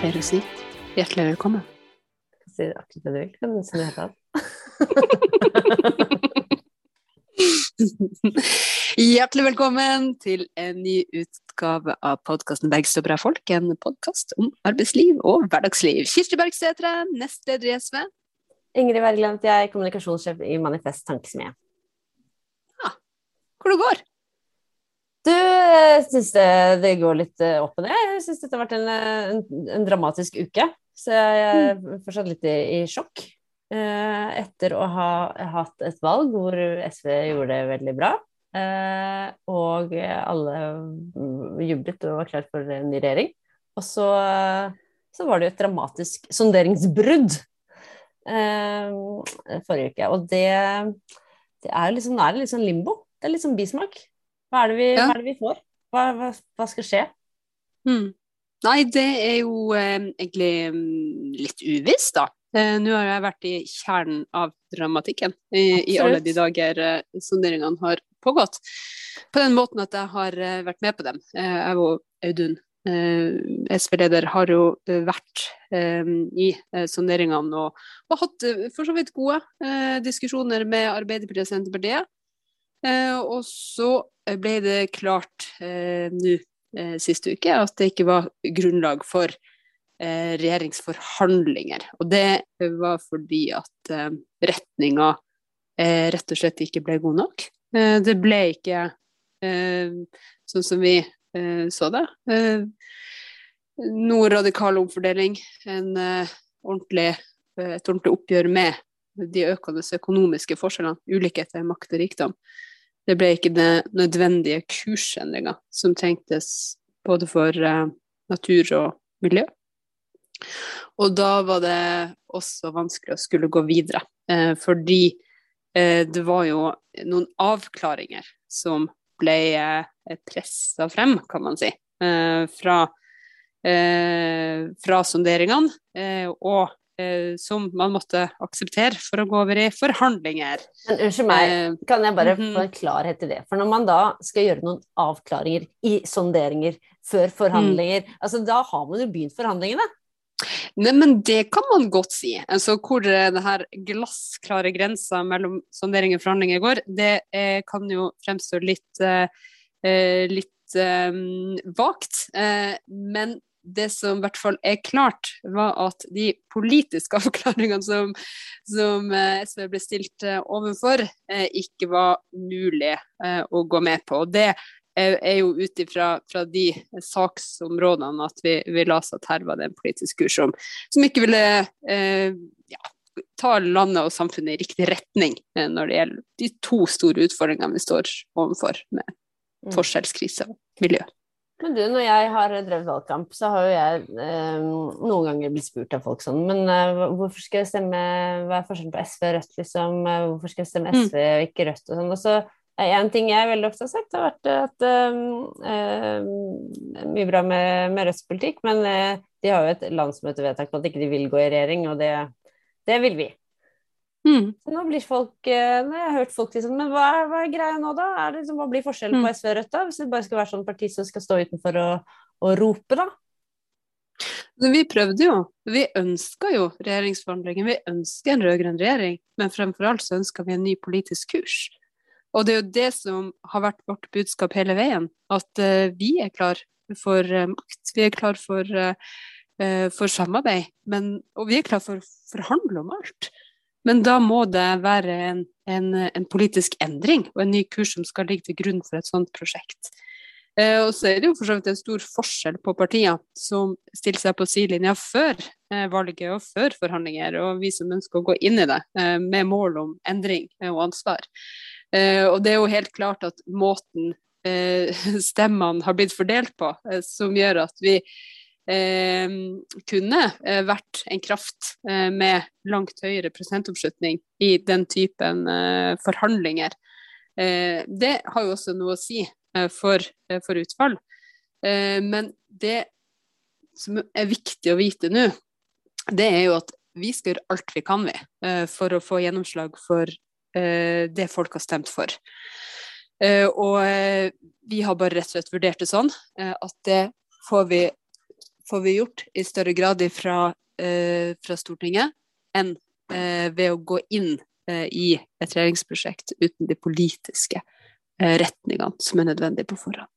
Eh, er å si? Hjertelig velkommen. Si akkurat det du vil. Kan du noe helt annet? Hjertelig velkommen til en ny utgave av podkasten 'Bergstø bra folk', en podkast om arbeidsliv og hverdagsliv. Kirsti Bergstø nestleder i SV. Ingrid Wergeland, jeg er kommunikasjonssjef i Manifest Tankesmie. Hvor det går? Du, jeg syns det, det går litt eh, opp og ned. Jeg syns dette har vært en, eh, en, en dramatisk uke. Så jeg er fortsatt litt i, i sjokk. Eh, etter å ha hatt et valg hvor SV gjorde det veldig bra. Eh, og alle mm, jublet og var klar for en ny regjering. Og så, så var det jo et dramatisk sonderingsbrudd eh, forrige uke. Og det, det er liksom, nå er det litt sånn limbo. Det er litt sånn bismak. Hva er det vi, Ja. er det vi får? Hva, hva, hva skal skje? Hmm. Nei, det er jo eh, egentlig mm, litt uvisst, da. Eh, Nå har jeg vært i kjernen av dramatikken i, i alle de dager eh, sonderingene har pågått. På den måten at jeg har eh, vært med på dem. Eh, jeg og Audun, eh, SV-leder, har jo eh, vært eh, i sonderingene og, og hatt for så vidt gode eh, diskusjoner med Arbeiderpartiet og Senterpartiet. Eh, og så ble det klart eh, nå eh, sist uke at det ikke var grunnlag for eh, regjeringsforhandlinger. Og det var fordi at eh, retninga eh, rett og slett ikke ble god nok. Eh, det ble ikke eh, sånn som vi eh, så det. Eh, noe radikal omfordeling, en, eh, ordentlig, eh, et ordentlig oppgjør med de økende økonomiske forskjellene, ulikheter makt og rikdom. Det ble ikke det nødvendige kursendringa som trengtes både for eh, natur og miljø. Og da var det også vanskelig å skulle gå videre, eh, fordi eh, det var jo noen avklaringer som ble eh, pressa frem, kan man si, fra, fra sonderingene, og som man måtte akseptere for å gå over i forhandlinger. Men unnskyld meg, Eh, kan jeg bare mhm. få en klarhet i det? For når man da skal gjøre noen avklaringer i sonderinger før forhandlinger, Mm. altså da har man jo begynt forhandlingene. Nei, men det kan man godt si. Altså, hvor eh, det her glassklare grensa mellom sondering og forhandlinger går, det eh, kan jo fremstå litt, eh, eh, litt eh, vagt. Eh, men det som i hvert fall er klart, var at de politiske avklaringene som, som eh, SV ble stilt eh, overfor, eh, ikke var mulig å gå med på. Og det er jo ut ifra de saksområdene at vi, vi oss at her var det en politisk kurs som, som ikke ville eh, ja, ta landet og samfunnet i riktig retning når det gjelder de to store utfordringene vi står overfor, med Mm. forskjellskrise og miljø. Men du, når jeg har drevet valgkamp, så har jo jeg eh, noen ganger blitt spurt av folk sånn Men eh, hvorfor skal jeg stemme Hva er forskjellen på SV og Rødt, liksom? Eh, Hvorfor skal jeg stemme Mm. SV og ikke Rødt og sånn? Og så er en ting jeg veldig ofte har sagt, har vært at eh, eh, Mye bra med, med Rødts politikk, men eh, de har jo et landsmøtevedtak på at ikke de vil gå i regjering, og det, det vil vi. Mm. Så nå blir folk eh, Nå har jeg hørt folk sånn Men hva hva er greia nå, da? Det, liksom, hva blir forskjellen Mm. på SV og Rødt, da? Hvis det bare skal være sånn parti som skal stå utenfor og, og rope, da? Men vi prøvde jo. Vi ønska jo regjeringsforhandlinger. Vi ønsker en rød-grønn regjering, men fremfor alt så ønsker vi en ny politisk kurs. Og det er jo det som har vært vårt budskap hele veien, at uh, vi er klar for uh, makt. Vi er klar for, uh, for samarbeid, men, og vi er klar for å forhandle om alt. Men da må det være en, en, en politisk endring og en ny kurs som skal ligge til grunn for et sånt prosjekt. Eh, og så er det jo for så vidt en stor forskjell på partier som stiller seg på sidelinja før eh, valget og før forhandlinger, og vi som ønsker å gå inn i det eh, med mål om endring eh, og ansvar. Eh, og det er jo helt klart at måten eh, stemmene har blitt fordelt på, som gjør at vi eh, kunne eh, vært en kraft eh, med langt høyere prosentoppslutning i den typen eh, forhandlinger. Det har jo også noe å si for, for utfall. Men det som er viktig å vite nå, det er jo at vi skal gjøre alt vi kan vi, for å få gjennomslag for det folk har stemt for. Og vi har bare rett og slett vurdert det sånn at det får vi får vi gjort i større grad fra, eh, fra Stortinget enn eh, ved å gå inn eh, i et regjeringsprosjekt uten de politiske eh, retningene som er nødvendige på forhånd.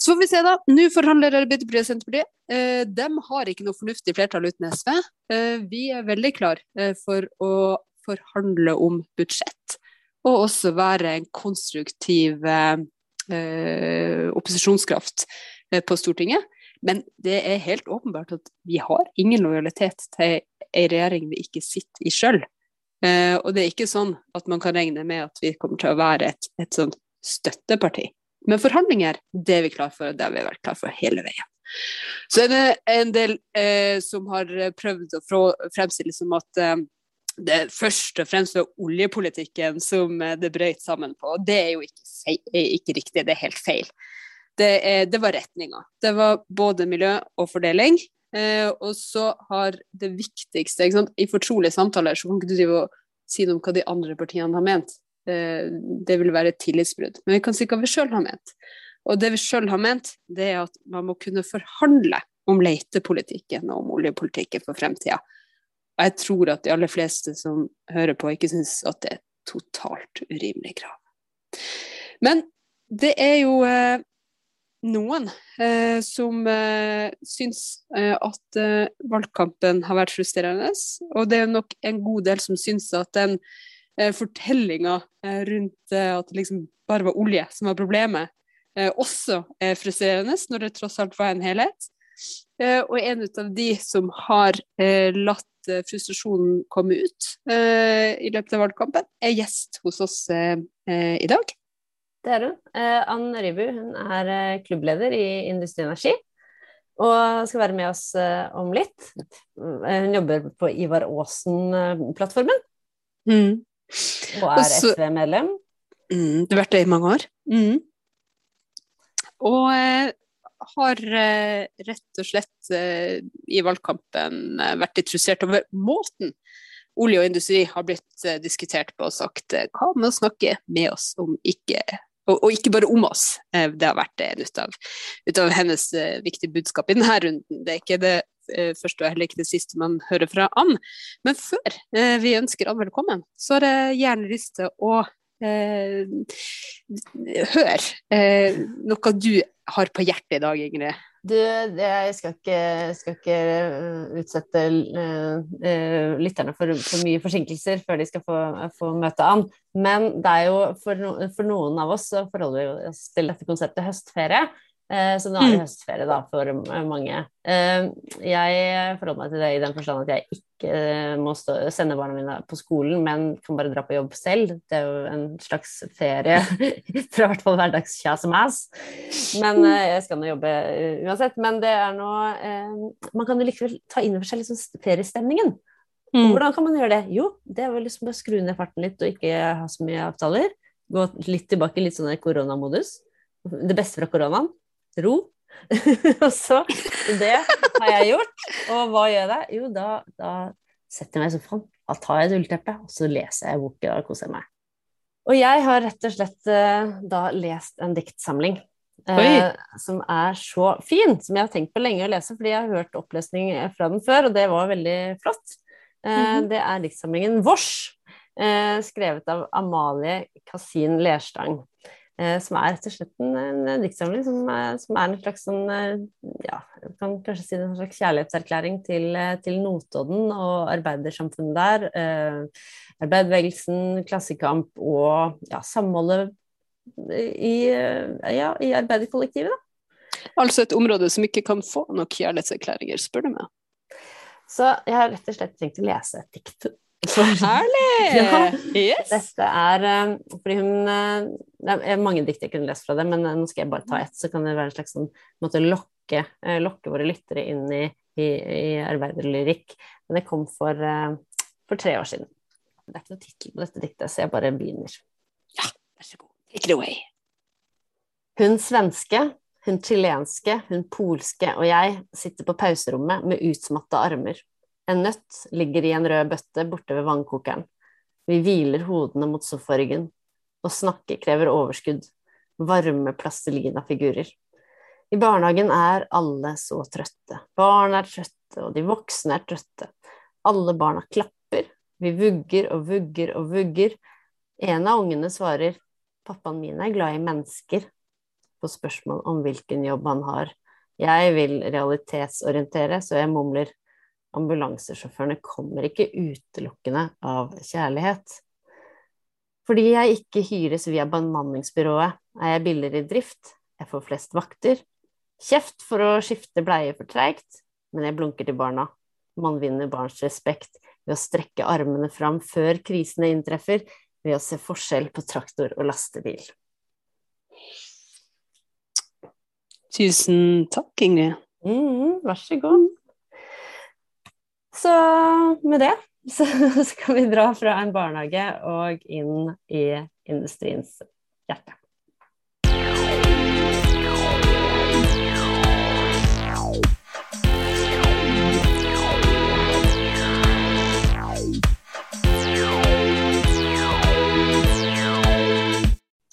Så får vi se, da. Nå forhandler Arbeiderpartiet og Senterpartiet. Eh, de har ikke noe fornuftig flertall uten SV. Eh, vi er veldig klar for å forhandle om budsjett, og også være en konstruktiv opposisjonskraft på Stortinget. Men det er helt åpenbart at vi har ingen lojalitet til ei regjering vi ikke sitter i sjøl. Uh, og det er ikke sånn at man kan regne med at vi kommer til å være et, et sånt støtteparti. Men forhandlinger, det er vi klar for, og det har vi vært klar for hele veien. Så er det en del eh, som har prøvd å fremstille som at eh, det først og fremst var oljepolitikken som det brøt sammen på. Det er jo ikke, ikke riktig, det er helt feil det, det var retninga. Det var både miljø og fordeling. Eh, og så har det viktigste I fortrolige samtaler så kan ikke du drive og si noe om hva de andre partiene har ment. Eh, det vil være et tillitsbrudd. Men vi kan si hva vi sjøl har ment. Og det vi sjøl har ment, det er at man må kunne forhandle om letepolitikken og om oljepolitikken for fremtida. Og jeg tror at de aller fleste som hører på, ikke syns at det er totalt urimelig krav. Men det er jo eh, noen eh, som eh, syns eh, at eh, valgkampen har vært frustrerende. Og det er nok en god del som syns at den eh, fortellinga eh, rundt eh, at det liksom bare var olje som var problemet, også er frustrerende, når det tross alt var en helhet. og en av de som har latt frustrasjonen komme ut i løpet av valgkampen, er gjest hos oss i dag. Det er hun. Eh, Ann Rybu hun er eh, klubbleder i Industri Energi. Og skal være med oss eh, om litt. Hun jobber på Ivar Aasen-plattformen. Mm. Og er SV-medlem. Mm, du har vært det i mange år. Mm. Og eh, har eh, rett og slett eh, i valgkampen vært interessert over måten olje og industri har blitt diskutert på og sagt hva med å snakke med oss om ikke og, og, ikke bare om oss. Eh, det har vært en ut av, av hennes uh, viktige budskap i denne runden. Det er ikke det uh, første og heller ikke det siste man hører fra Ann. Men før vi ønsker Ann velkommen, så har jeg gjerne lyst til å høre noe du har på hjertet i dag, Ingrid. Du, jeg skal ikke, skal ikke uh, utsette uh, lytterne for, for, mye forsinkelser før de skal få, få møte an. Men det er jo for, no, for noen av oss så forholder vi oss til dette konseptet høstferie. Eh, så nå er det mm. høstferie da, for mange. Eh, jeg forholder meg til det i den forstand at jeg ikke eh, må stå, sende barna mine på skolen, men kan bare dra på jobb selv. Det er jo en slags ferie fra hvert fall hverdagskjas-mas. Men jeg skal nå jobbe uansett. Men det er nå Man kan jo likevel ta inn over seg liksom feriestemningen. Mm. Hvordan kan man gjøre det? Jo, det er vel liksom bare skru ned farten litt og ikke ha så mye avtaler. Gå litt tilbake i litt sånn koronamodus. Det beste fra koronaen ro. så Det har jeg gjort. Og hva gjør jeg? Jo, da, da setter jeg meg i sofaen, da tar jeg et ullteppe, og så leser jeg boken og koser meg. Og jeg har rett og slett uh, da lest en diktsamling Eh, som er så fin, som jeg har tenkt på lenge å lese, fordi jeg har hørt opplesning fra den før, og det var veldig flott. Eh, mm -hmm. Det er diktsamlingen Vårs, skrevet av Amalie Kasin Lerstang. Eh, som er rett og slett en, en diktsamling som, som, er en slags sånn eh, Ja, kan kanskje si det en slags kjærlighetserklæring til, eh, til Notodden og arbeidersamfunnet der. Eh, arbeiderbevegelsen, klassekamp og ja, samholdet i, ja, i arbeiderkollektivet, da. Altså et område som ikke kan få nok kjærlighetserklæringer, spør du meg. Så jeg har rett og slett tenkt å lese et dikt Herlig! ja. yes. Dette er um, fordi hun Det er mange dikt jeg kunne lest fra det, men uh, nå skal jeg bare ta ett, så kan det være en slags sånn måte lokke, lokke våre lyttere inn i, i, i arbeiderlyrikk. Men det kom for, for, tre år siden. Det er ikke noe tittel på dette diktet, så jeg bare begynner. Ja, vær så god. Take it away. Hun svenske, hun chilenske, hun polske og jeg sitter på pauserommet med utmatta armer. En nøtt ligger i en rød bøtte borte ved vannkokeren. Vi hviler hodene mot sofaryggen. Å snakke krever overskudd. Varme plastelina-figurer. I barnehagen er alle så trøtte. Barn er trøtte, og de voksne er trøtte. Alle barna klapper. Vi vugger og vugger og vugger. En av ungene svarer pappaen min er glad i mennesker, på spørsmål om hvilken jobb han har. Jeg vil realitetsorientere, så jeg mumler ambulansesjåførene kommer ikke utelukkende av kjærlighet. Fordi jeg ikke hyres via bemanningsbyrået, er jeg billigere i drift, jeg får flest vakter, Kjeft for å skifte bleie for treigt, men jeg blunker til barna. Man vinner barns respekt ved å strekke armene fram før krisene inntreffer, ved å se forskjell på traktor og lastebil. Tusen takk, Ingrid. Mm, vær så god. Så med det så skal vi dra fra en barnehage og inn i industriens hjerte.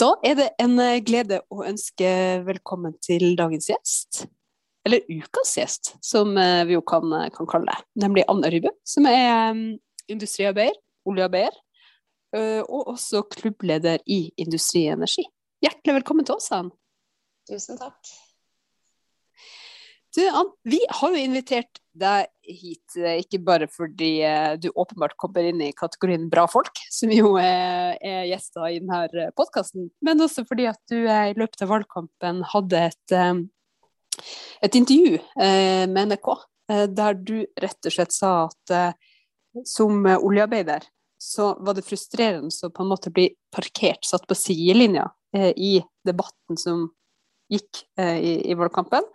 Da er det en glede å ønske velkommen til dagens gjest. Eller ukas gjest, som eh, vi jo kan, eh, kan kalle det. Nemlig Anne Rybø, som er industriarbeider, oljearbeider. Og også klubbleder i Industri Energi. Hjertelig velkommen til oss, Anne. Tusen takk. Du, Ann, vi har jo invitert deg hit, eh, ikke bare fordi eh, du åpenbart kommer inn i kategorien bra folk, som jo er, er gjester i denne podkasten, men også fordi at du eh, i løpet av valgkampen hadde et, et intervju med NRK, der du rett og slett sa at som oljearbeider så var det frustrerende å på en måte bli parkert, satt på sidelinja i debatten som gikk i, valgkampen.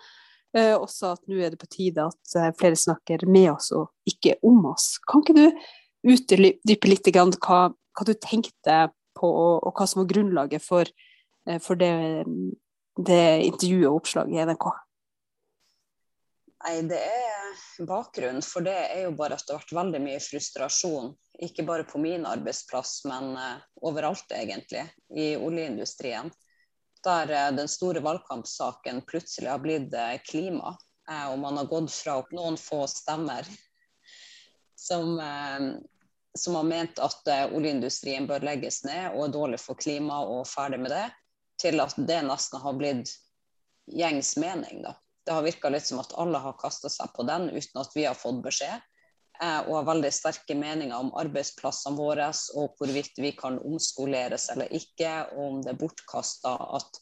Og også at nå er det på tide at eh, flere snakker med oss og ikke om oss. Kan ikke du utdype litt hva, hva, du tenkte på, og, hva som var grunnlaget for, eh, for det, det, intervjuet og oppslaget i NRK? Nei, det er Bakgrunnen for det er jo bare at det har vært veldig mye frustrasjon. Ikke bare på min arbeidsplass, men uh, overalt, egentlig, i oljeindustrien der uh, den store valgkampsaken plutselig har blitt uh, klima. Og man har gått fra noen få stemmer som, som har ment at oljeindustrien bør legges ned og er dårlig for klimaet og ferdig med det, til at det nesten har blitt gjengs mening. Da. Det har virka litt som at alle har kasta seg på den uten at vi har fått beskjed. Og har veldig sterke meninger om arbeidsplassene våre og hvorvidt vi kan omskoleres eller ikke, og om det er bortkasta at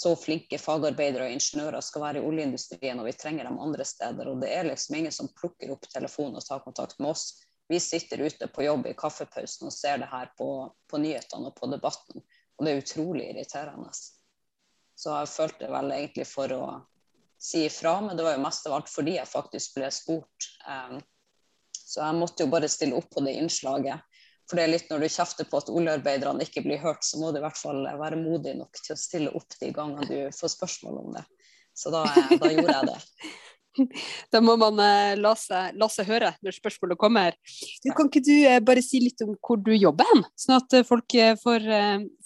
så flinke fagarbeidere og ingeniører skal være i oljeindustrien, og vi trenger dem andre steder. Og det er liksom ingen som plukker opp telefonen og tar kontakt med oss. Vi sitter ute på jobb i kaffepausen og ser det her på, på nyhetene og på debatten, og det er utrolig irriterende. Så jeg følte vel egentlig for å si ifra, men det var jo mest av alt fordi jeg faktisk ble spurt. Um, så jeg måtte jo bare stille opp på det innslaget. For det er litt når du kjefter på at oljearbeiderne ikke blir hørt, så må du i hvert fall være modig nok til å stille opp de gangene du får spørsmål om det. Så da, da gjorde jeg det. Da må man uh, la, seg, la, seg, høre når spørsmålet kommer. Du, kan ikke du uh, bare si litt om hvor du jobber hen, sånn at folk får,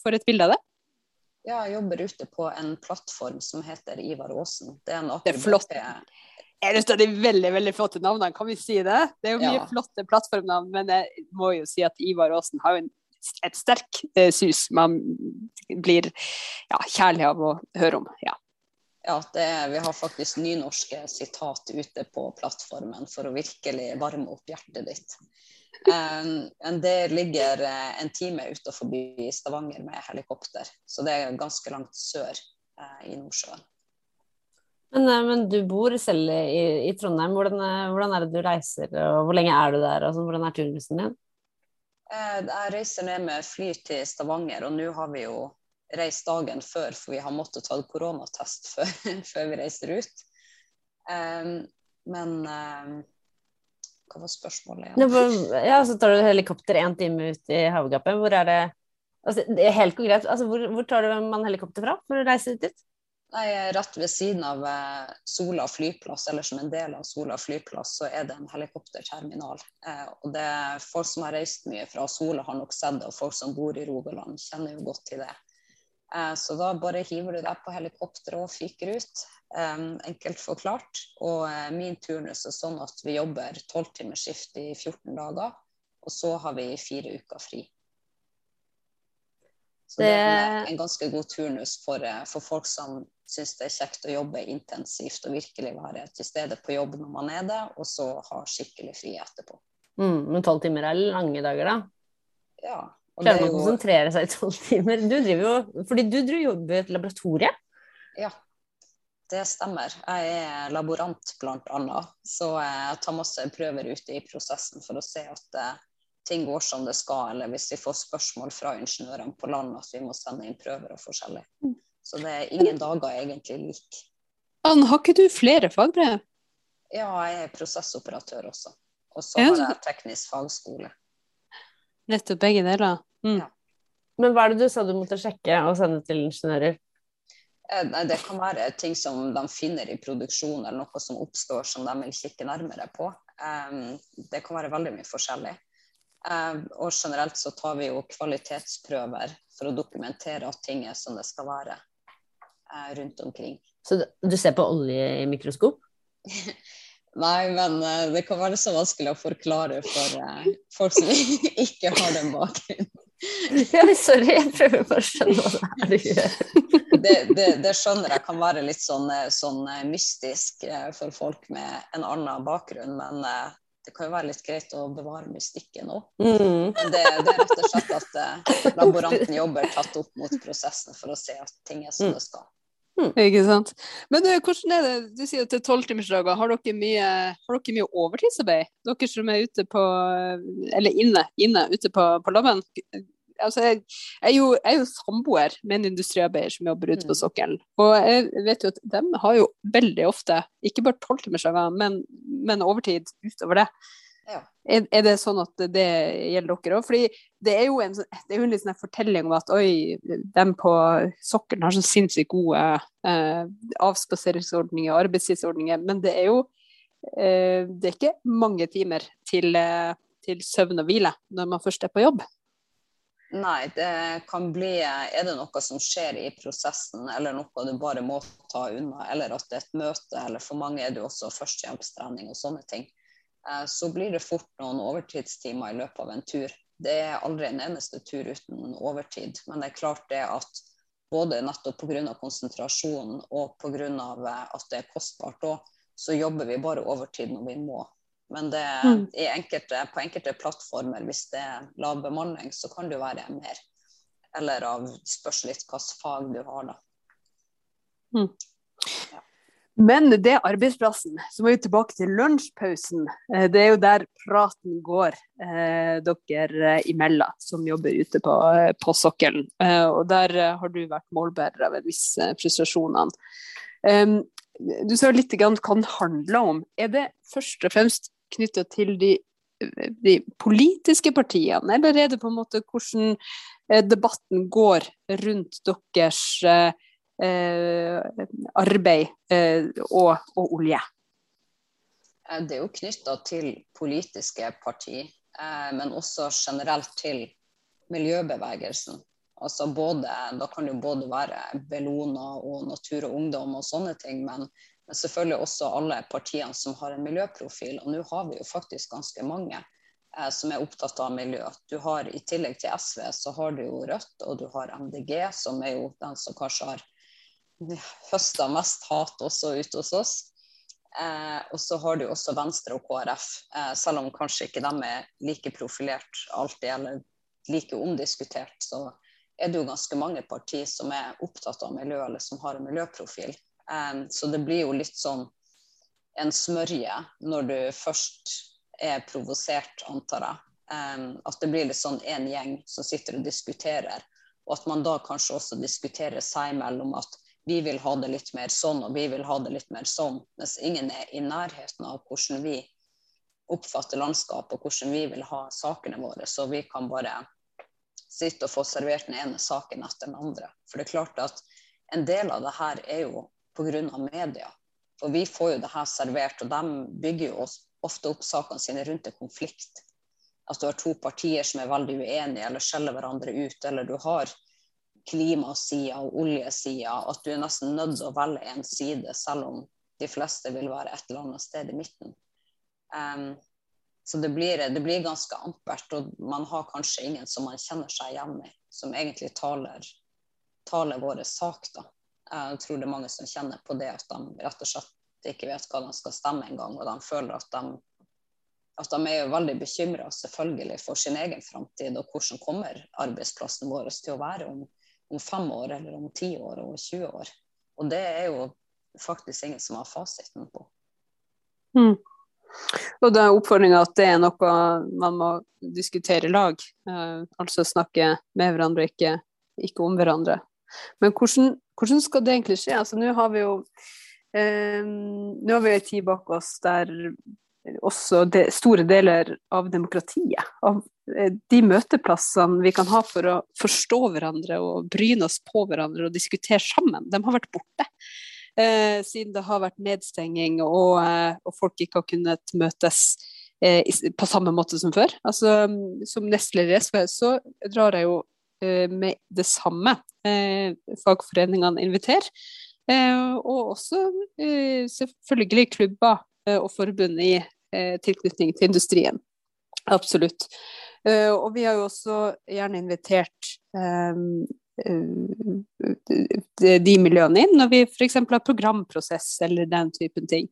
får, et bilde av det? Ja, jeg jobber ute på en plattform som heter Ivar Aasen. Det er, det er flott er et av de veldig veldig flotte navnene, kan vi si det? Det er jo mye ja. flotte plattformnavn, men jeg må jo si at Ivar Aasen har jo en, et sterk eh, sus man blir ja, kjærlig av å høre om. Ja, ja er, vi har faktisk nynorske sitat ute på plattformen for å virkelig varme opp hjertet ditt. Um, det ligger uh, en time utenfor Stavanger med helikopter, så det er ganske langt sør uh, i Nordsjøen. Men, eh, men, du bor selv i, i Trondheim. Hvordan, eh, hvordan, er det du reiser, og hvor lenge er du der? Altså, hvordan er turnusen din? Eh, jeg reiser ned med fly til Stavanger, og nå har vi jo reist dagen før, for vi har måttet ta koronatest før, før vi reiser ut. Um, men um, hva var spørsmålet igjen? Ja, så tar du helikopter én time ut i havgapet. Hvor er det altså, det er helt konkret, altså, hvor, hvor tar du man helikopter fra for å reise dit? Nei, Rett ved siden av eh, Sola flyplass, eller som en del av Sola flyplass, så er det en helikopterterminal. Eh, og det er Folk som har reist mye fra Sola, har nok sett det, og folk som bor i Rogaland, kjenner jo godt til det. Eh, så da bare hiver du deg på helikopteret og fyker ut. Enkelt forklart. Og min turnus er sånn at vi jobber tolvtimersskift i 14 dager. Og så har vi fire uker fri. Så det, det er en ganske god turnus for, for folk som syns det er kjekt å jobbe intensivt og virkelig være til stede på jobb når man er det, og så ha skikkelig fri etterpå. Mm, men tolv timer er lange dager, da? Ja. Klarer man å konsentrere seg i tolv timer? Du driver jo Fordi du jobber i et laboratorie? Ja, det stemmer. Jeg er laborant, annet. Så jeg tar masse prøver ute i prosessen for å se at eh, ting går som det skal, eller hvis vi får spørsmål fra ingeniørene på land at vi må sende inn prøver og forskjellig. Mm. Så det er ingen dager egentlig like. Ann, har ikke du flere fagbrev? Ja, jeg er prosessoperatør også. Og så har jeg teknisk fagskole. Nettopp begge deler. Mm. Ja. Men hva er det du sa du måtte sjekke og sende til ingeniører? Eh, det kan være ting som de finner i produksjon, eller noe som oppstår som de vil kikke nærmere på. Det kan være veldig mye forskjellig. Og generelt så tar vi jo kvalitetsprøver for å dokumentere at ting er som det skal være eh, rundt omkring. Så du ser på olje i mikroskop? Nei, men uh, det kan være så vanskelig å forklare for folk som ikke har den bakgrunnen. Ja, sorry, jeg prøver bare å skjønne hva det er du gjør. Det, det, det, skjønner jeg kan være litt sånn, sånn mystisk uh, for folk med en annen bakgrunn, men det kan jo være litt greit å bevare mystikken òg. Mm. Det, det, er rett og slett at eh, laboranten jobber tatt opp mot prosessen for å se at ting er som mm. det skal. Mm. Ikke sant. Men hvordan er det, du sier at det er tolvtimersdager. Har, dere mye, har dere mye overtidsarbeid? Dere som er ute på, eller inne, inne ute på, på laben altså jeg, er jo, jeg, er jo, samboer med en industriarbeider som jobber ute på mm. sokkelen. Og jeg vet jo at de har jo veldig ofte, ikke bare tolvtimersdager, men, men overtid utover det. Ja. Er, er, det sånn at det gjelder dere òg? Fordi det er jo en, det er jo en sånn fortelling om at oi, de på sokkelen har så sinnssykt gode eh, avspaseringsordninger, arbeidstidsordninger, men det er jo eh, det er ikke mange timer til, eh, til søvn og hvile når man først er på jobb. Nei, det kan bli Er det noe som skjer i prosessen, eller noe du bare må ta unna, eller at det er et møte, eller for mange er det jo også førstehjelpstrening og sånne ting, eh, så blir det fort noen overtidstimer i løpet av en tur. Det er aldri en eneste tur uten overtid, men det er klart det at både nettopp pga. konsentrasjonen og pga. Eh, at det er kostbart òg, så jobber vi bare overtid når vi må. Men det, mm. enkelte, på enkelte plattformer, hvis det er lav bemanning, så kan det jo være mer. Eller av spørs litt hvilket fag du har, da. Mm. Ja. Men det er arbeidsplassen. Så må vi tilbake til lunsjpausen. Eh, det er jo der praten går eh, dere imellom som jobber ute på, eh, på sokkelen. Eh, og der eh, har du vært målbærer av en viss eh, frustrasjonene. Um, du sa litt hva det handler om. Er det først og fremst knytta til de, de, politiske partiene, eller er det på en måte hvordan eh, debatten går rundt deres eh, arbeid eh, og, og, olje? Eh, det er jo knytta til politiske partier, eh, men også generelt til miljøbevegelsen. Altså både, da kan det jo både være Bellona og Natur og Ungdom og sånne ting, men men selvfølgelig også alle partiene som har en miljøprofil. Og nå har vi jo faktisk ganske mange eh, som er opptatt av miljø. Du har I tillegg til SV så har du jo Rødt og du har MDG, som er jo den som kanskje har høsta mest hat også ute hos oss. Eh, og så har du også Venstre og KrF, eh, selv om kanskje ikke de er like profilert alltid, eller like omdiskutert, så er det jo ganske mange partier som er opptatt av miljø, eller som har en miljøprofil. Um, så det blir jo litt sånn en smørje når du først er provosert, antar jeg. Um, at det blir litt sånn en gjeng som sitter og diskuterer. Og at man da kanskje også diskuterer seg imellom at vi vil ha det litt mer sånn, og vi vil ha det litt mer sånn. Mens ingen er i nærheten av hvordan vi oppfatter landskapet, og hvordan vi vil ha sakene våre. Så vi kan bare sitte og få servert den ene saken etter den andre. For det er klart at en del av det her er jo pga. media. For vi får jo det her servert, og de bygger jo ofte opp sakene sine rundt en konflikt. At du har to partier som er veldig uenige eller skjeller hverandre ut, eller du har klimasida og oljesida at du er nesten nødt til å velge en side, selv om de fleste vil være et eller annet sted i midten. Um, så det blir, det blir, ganske ampert, og man har kanskje ingen som man kjenner seg igjen i, som egentlig taler, taler vår sak. da. Jeg tror det er mange som kjenner på det at de rett og slett ikke vet hva de skal stemme engang, og de føler at de, at de er veldig bekymra selvfølgelig for sin egen framtid, og hvordan kommer arbeidsplassen vår til å være om, om fem år, eller om ti år og 20 år. Og det er jo faktisk ingen som har fasiten på. Mm. Og da er oppfordringa at det er noe man må diskutere i lag. Eh, altså snakke med hverandre, ikke, ikke om hverandre. Men hvordan, hvordan, skal det egentlig skje? Altså, nå har vi jo eh, nå har vi en tid bak oss der også de, store deler av demokratiet, av uh, de møteplassene vi kan ha for å forstå hverandre og bryne oss på hverandre og diskutere sammen, de har vært borte eh, siden det har vært nedstenging og, eh, og, folk ikke har kunnet møtes eh, på samme måte som før. Altså, som nestleder i SV så drar jeg jo eh, med det samme eh, fagforeningene inviterer. Eh, og også selvfølgelig klubber og forbund i tilknytning til industrien. Absolutt. Og vi har jo også gjerne invitert Eh, de miljøene inn, når vi f.eks. har programprosess eller den typen ting.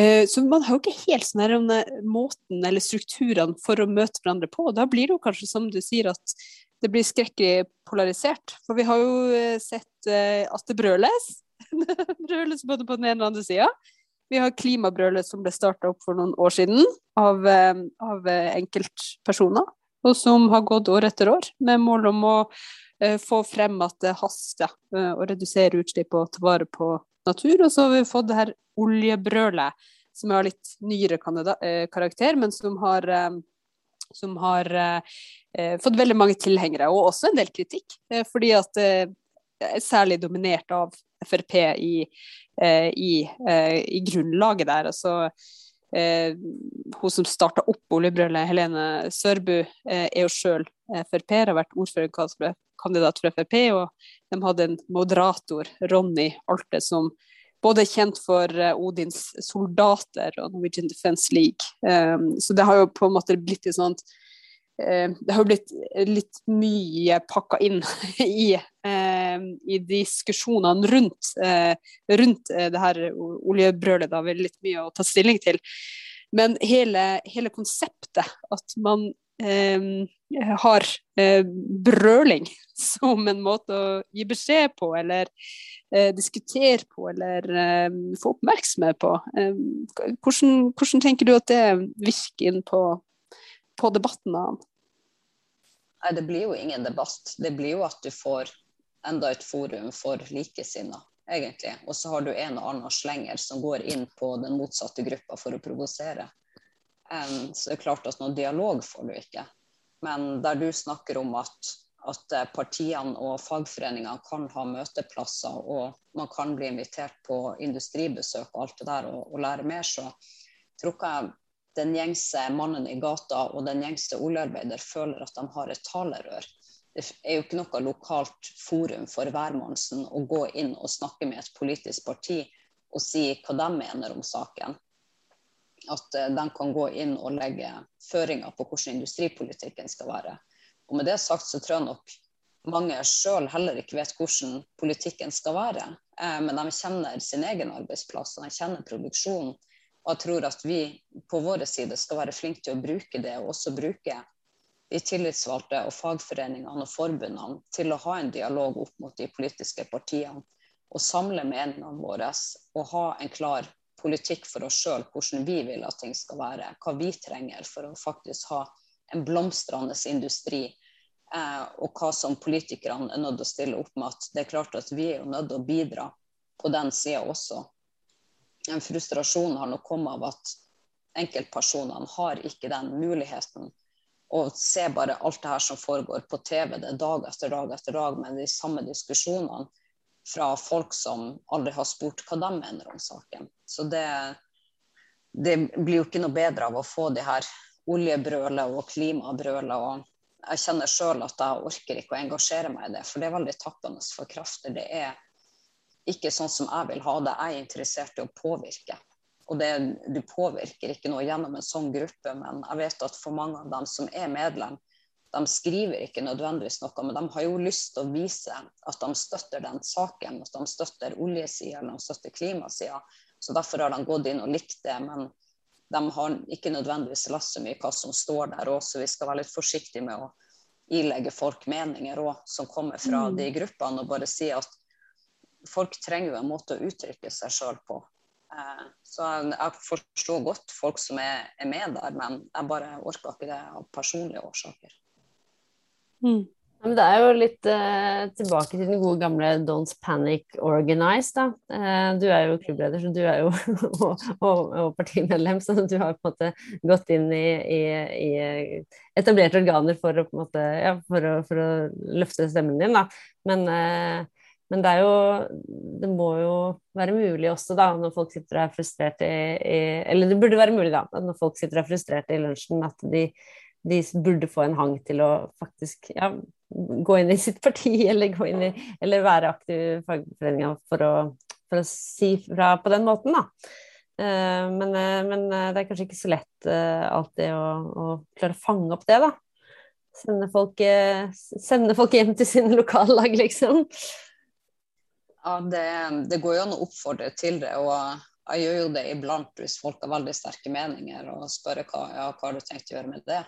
Eh, så man har jo ikke helt sånn her om måten eller strukturene for å møte hverandre på. Da blir det jo kanskje som du sier at det blir skrekkelig polarisert. For vi har jo eh, sett at det brøles. brøles både på den ene og den andre sida. Vi har klimabrølet som ble starta opp for noen år siden av, av enkeltpersoner, og som har gått år etter år med mål om å Eh, få frem at det haster eh, å redusere utslipp og ta vare på natur. Og så har vi fått det her oljebrølet, som har litt nyere eh, karakter, men som har, som har fått veldig mange tilhengere, og også en del kritikk. fordi at det er særlig dominert av Frp i, i, i grunnlaget der. altså Eh, hun som starta opp oljebrølet, Helene Sørbu, eh, er jo sjøl Frp, har vært ordførerkandidat for Frp. Og de hadde en moderator, Ronny Alte, som både er kjent for eh, Odins soldater og Norwegian Defence League. Um, så det har jo på en måte blitt litt sånn Eh, det har blitt litt mye pakka inn i, eh, i diskusjonene rundt, eh, rundt det her oljebrølet. Da vel litt mye å ta stilling til. Men hele, hele konseptet, at man eh, har eh, brøling som en måte å gi beskjed på, eller eh, diskutere på, eller få oppmerksomhet på. Hvordan, hvordan, tenker du at det virker inn på på debatten av Nei, det blir jo ingen debatt. Det blir jo at du får enda et forum for likesinnede, egentlig. Og så har du en og annen slenger som går inn på den motsatte gruppa for å provosere. Um, så det er klart at noen dialog får du ikke. Men der du snakker om at, at partiene og fagforeningene kan ha møteplasser, og man kan bli invitert på industribesøk og alt det der og, og lære mer, så tror jeg den gjengse mannen i gata og den gjengse oljearbeider føler at de har et talerør. Det er jo ikke noe lokalt forum for hvermannsen å gå inn og snakke med et politisk parti og si hva de mener om saken. At eh, de kan gå inn og legge føringer på hvordan industripolitikken skal være. Og med det sagt så tror jeg nok mange sjøl heller ikke vet hvordan politikken skal være. Eh, men de kjenner sin egen arbeidsplass og de kjenner produksjonen og jeg tror at vi på vår side skal være flinke til å bruke det, og også bruke de tillitsvalgte og fagforeningene og forbundene til å ha en dialog opp mot de politiske partiene. Og samle meningene våre og ha en klar politikk for oss sjøl, hvordan vi vil at ting skal være. Hva vi trenger for å faktisk ha en blomstrende industri. Eh, og hva som politikerne er nødt til å stille opp med. at Det er klart at vi er jo nødt til å bidra på den sida også en frustrasjon har nok kommet av at enkeltpersonene har ikke den muligheten å se bare alt det her som foregår på TV det er dag etter dag etter dag med de samme diskusjonene fra folk som aldri har spurt hva de mener om saken. Så det, det blir jo ikke noe bedre av å få de her oljebrølet og klimabrølet. Og jeg kjenner sjøl at jeg orker ikke å engasjere meg i det, for det er veldig tappende for krafter. Det er ikke sånn som jeg vil ha det. Jeg er interessert i å påvirke. Og det, du påvirker ikke noe gjennom en sånn gruppe, men jeg vet at for mange av dem som er medlem, de skriver ikke nødvendigvis noe, men de har jo lyst til å vise at de støtter den saken, at de støtter oljesida eller de støtter klimasida. Så derfor har de gått inn og likt det. Men de har ikke nødvendigvis lest så mye hva som står der òg, så vi skal være litt forsiktige med å ilegge folk meninger òg som kommer fra mm. de gruppene, og bare si at folk trenger jo en måte å uttrykke seg sjøl på. Eh, så jeg forstår godt folk som er, med der, men jeg bare orker ikke det av personlige årsaker. Mm. Ja, det er jo litt eh, tilbake til den gode gamle Don't Panic Organize, da. Eh, du er jo klubbleder, så du er jo og, og, og, partimedlem, så du har på en måte gått inn i, i, i etablerte organer for å, måte, ja, for, å, for å, løfte stemmen din, da. Men, eh, men, det er jo Det må jo være mulig også, da, når folk sitter og er frustrert i, i Eller det burde være mulig, da, når folk sitter og er frustrerte i lunsjen, at de de burde få en hang til å faktisk ja, gå inn i sitt parti eller, gå inn i, eller være aktiv i fagforeninga for, for, å si fra på den måten, da. Uh, men, uh, men uh, det er kanskje ikke så lett alltid å, å, klare å fange opp det, da. Sende folk, sende folk hjem til sine lokallag, liksom. Ja, det, det går jo an å oppfordre til det. og jeg gjør jo det iblant hvis folk har veldig sterke meninger, og spør hva, ja, hva har du tenkt å gjøre med det.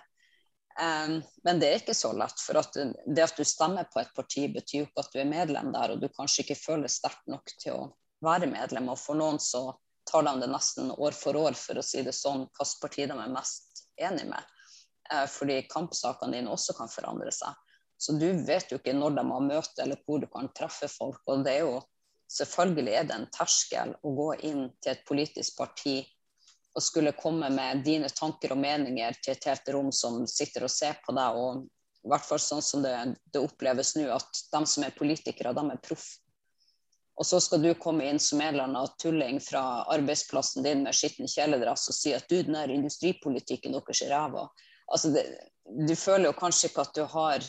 Um, men det er ikke så lett. For at det at du stemmer på et parti, betyr jo ikke at du er medlem der, og du kanskje ikke føler sterkt nok til å være medlem. Og for noen så tar de det nesten år for år, for å si det sånn, hvilket parti de er mest enig med. Uh, fordi kampsakene dine også kan forandre seg. Så du vet jo ikke når de har møte, eller hvor du kan treffe folk. Og det er jo selvfølgelig er det en terskel å gå inn til et politisk parti og skulle komme med dine tanker og meninger til et helt rom som sitter og ser på deg. og i hvert fall sånn som det, det oppleves nå, at de som er politikere, de er proff. Og så skal du komme inn som en eller annen tulling fra arbeidsplassen din med skitten kjeledress og si at du, den der industripolitikken deres er ræva. Altså du føler jo kanskje ikke at du har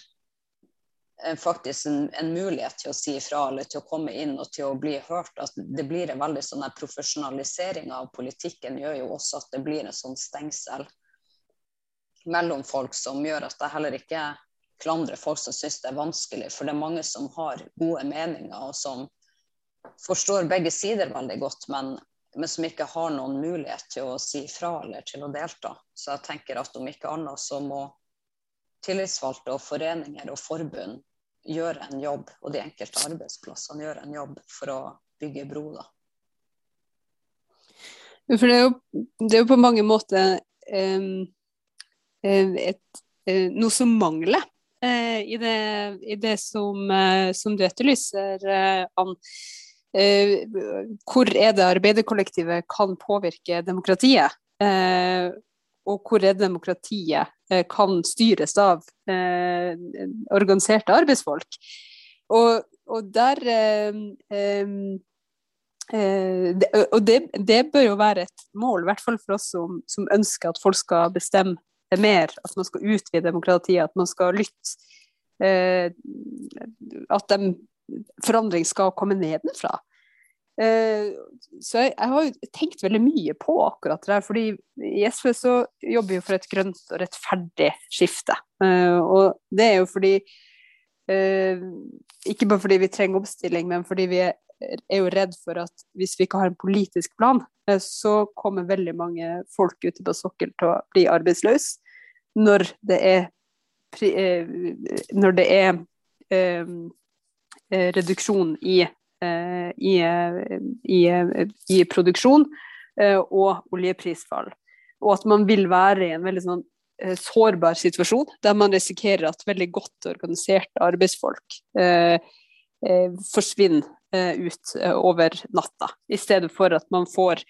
faktisk en, en, mulighet til å si ifra eller til å komme inn og til å bli hørt. At det blir en veldig sånn Profesjonalisering av politikken gjør jo også at det blir en sånn stengsel mellom folk som gjør at jeg heller ikke klandrer folk som syns det er vanskelig. For det er mange som har gode meninger, og som forstår begge sider veldig godt, men, men som ikke har noen mulighet til å si fra eller til å delta. Så jeg tenker at om ikke annet så må tillitsvalgte og foreninger og forbund gjør en jobb, og de enkelte arbeidsplassene gjør en jobb for å bygge bro. da. For det er jo, det er jo på mange måter um, et, uh, noe som mangler uh, i, det, i, det, som, uh, som du etterlyser, Ann. hvor er det arbeiderkollektivet kan påvirke demokratiet? og hvor er demokratiet eh, kan styres av eh, organiserte arbeidsfolk. Og, og der eh, eh, det, Og det, det, bør jo være et mål, i hvert fall for oss som, som, ønsker at folk skal bestemme mer, at man skal utvide demokratiet, at man skal lytte. Eh, at de, forandring skal komme nedenfra. Eh, så jeg, jeg, har jo tenkt veldig mye på akkurat det der. fordi i SV så jobber vi for et grønt og rettferdig skifte. Eh, og det er jo fordi eh, Ikke bare fordi vi trenger omstilling, men fordi vi er, jo redd for at hvis vi ikke har en politisk plan, så kommer veldig mange folk ute på sokkel til å bli arbeidsløse når det er når det er reduksjon i Eh, i, i, i, produksjon eh, og oljeprisfall. Og at man vil være i en veldig sånn eh, sårbar situasjon, der man risikerer at veldig godt organiserte arbeidsfolk forsvinner ut over natta, i stedet for at man får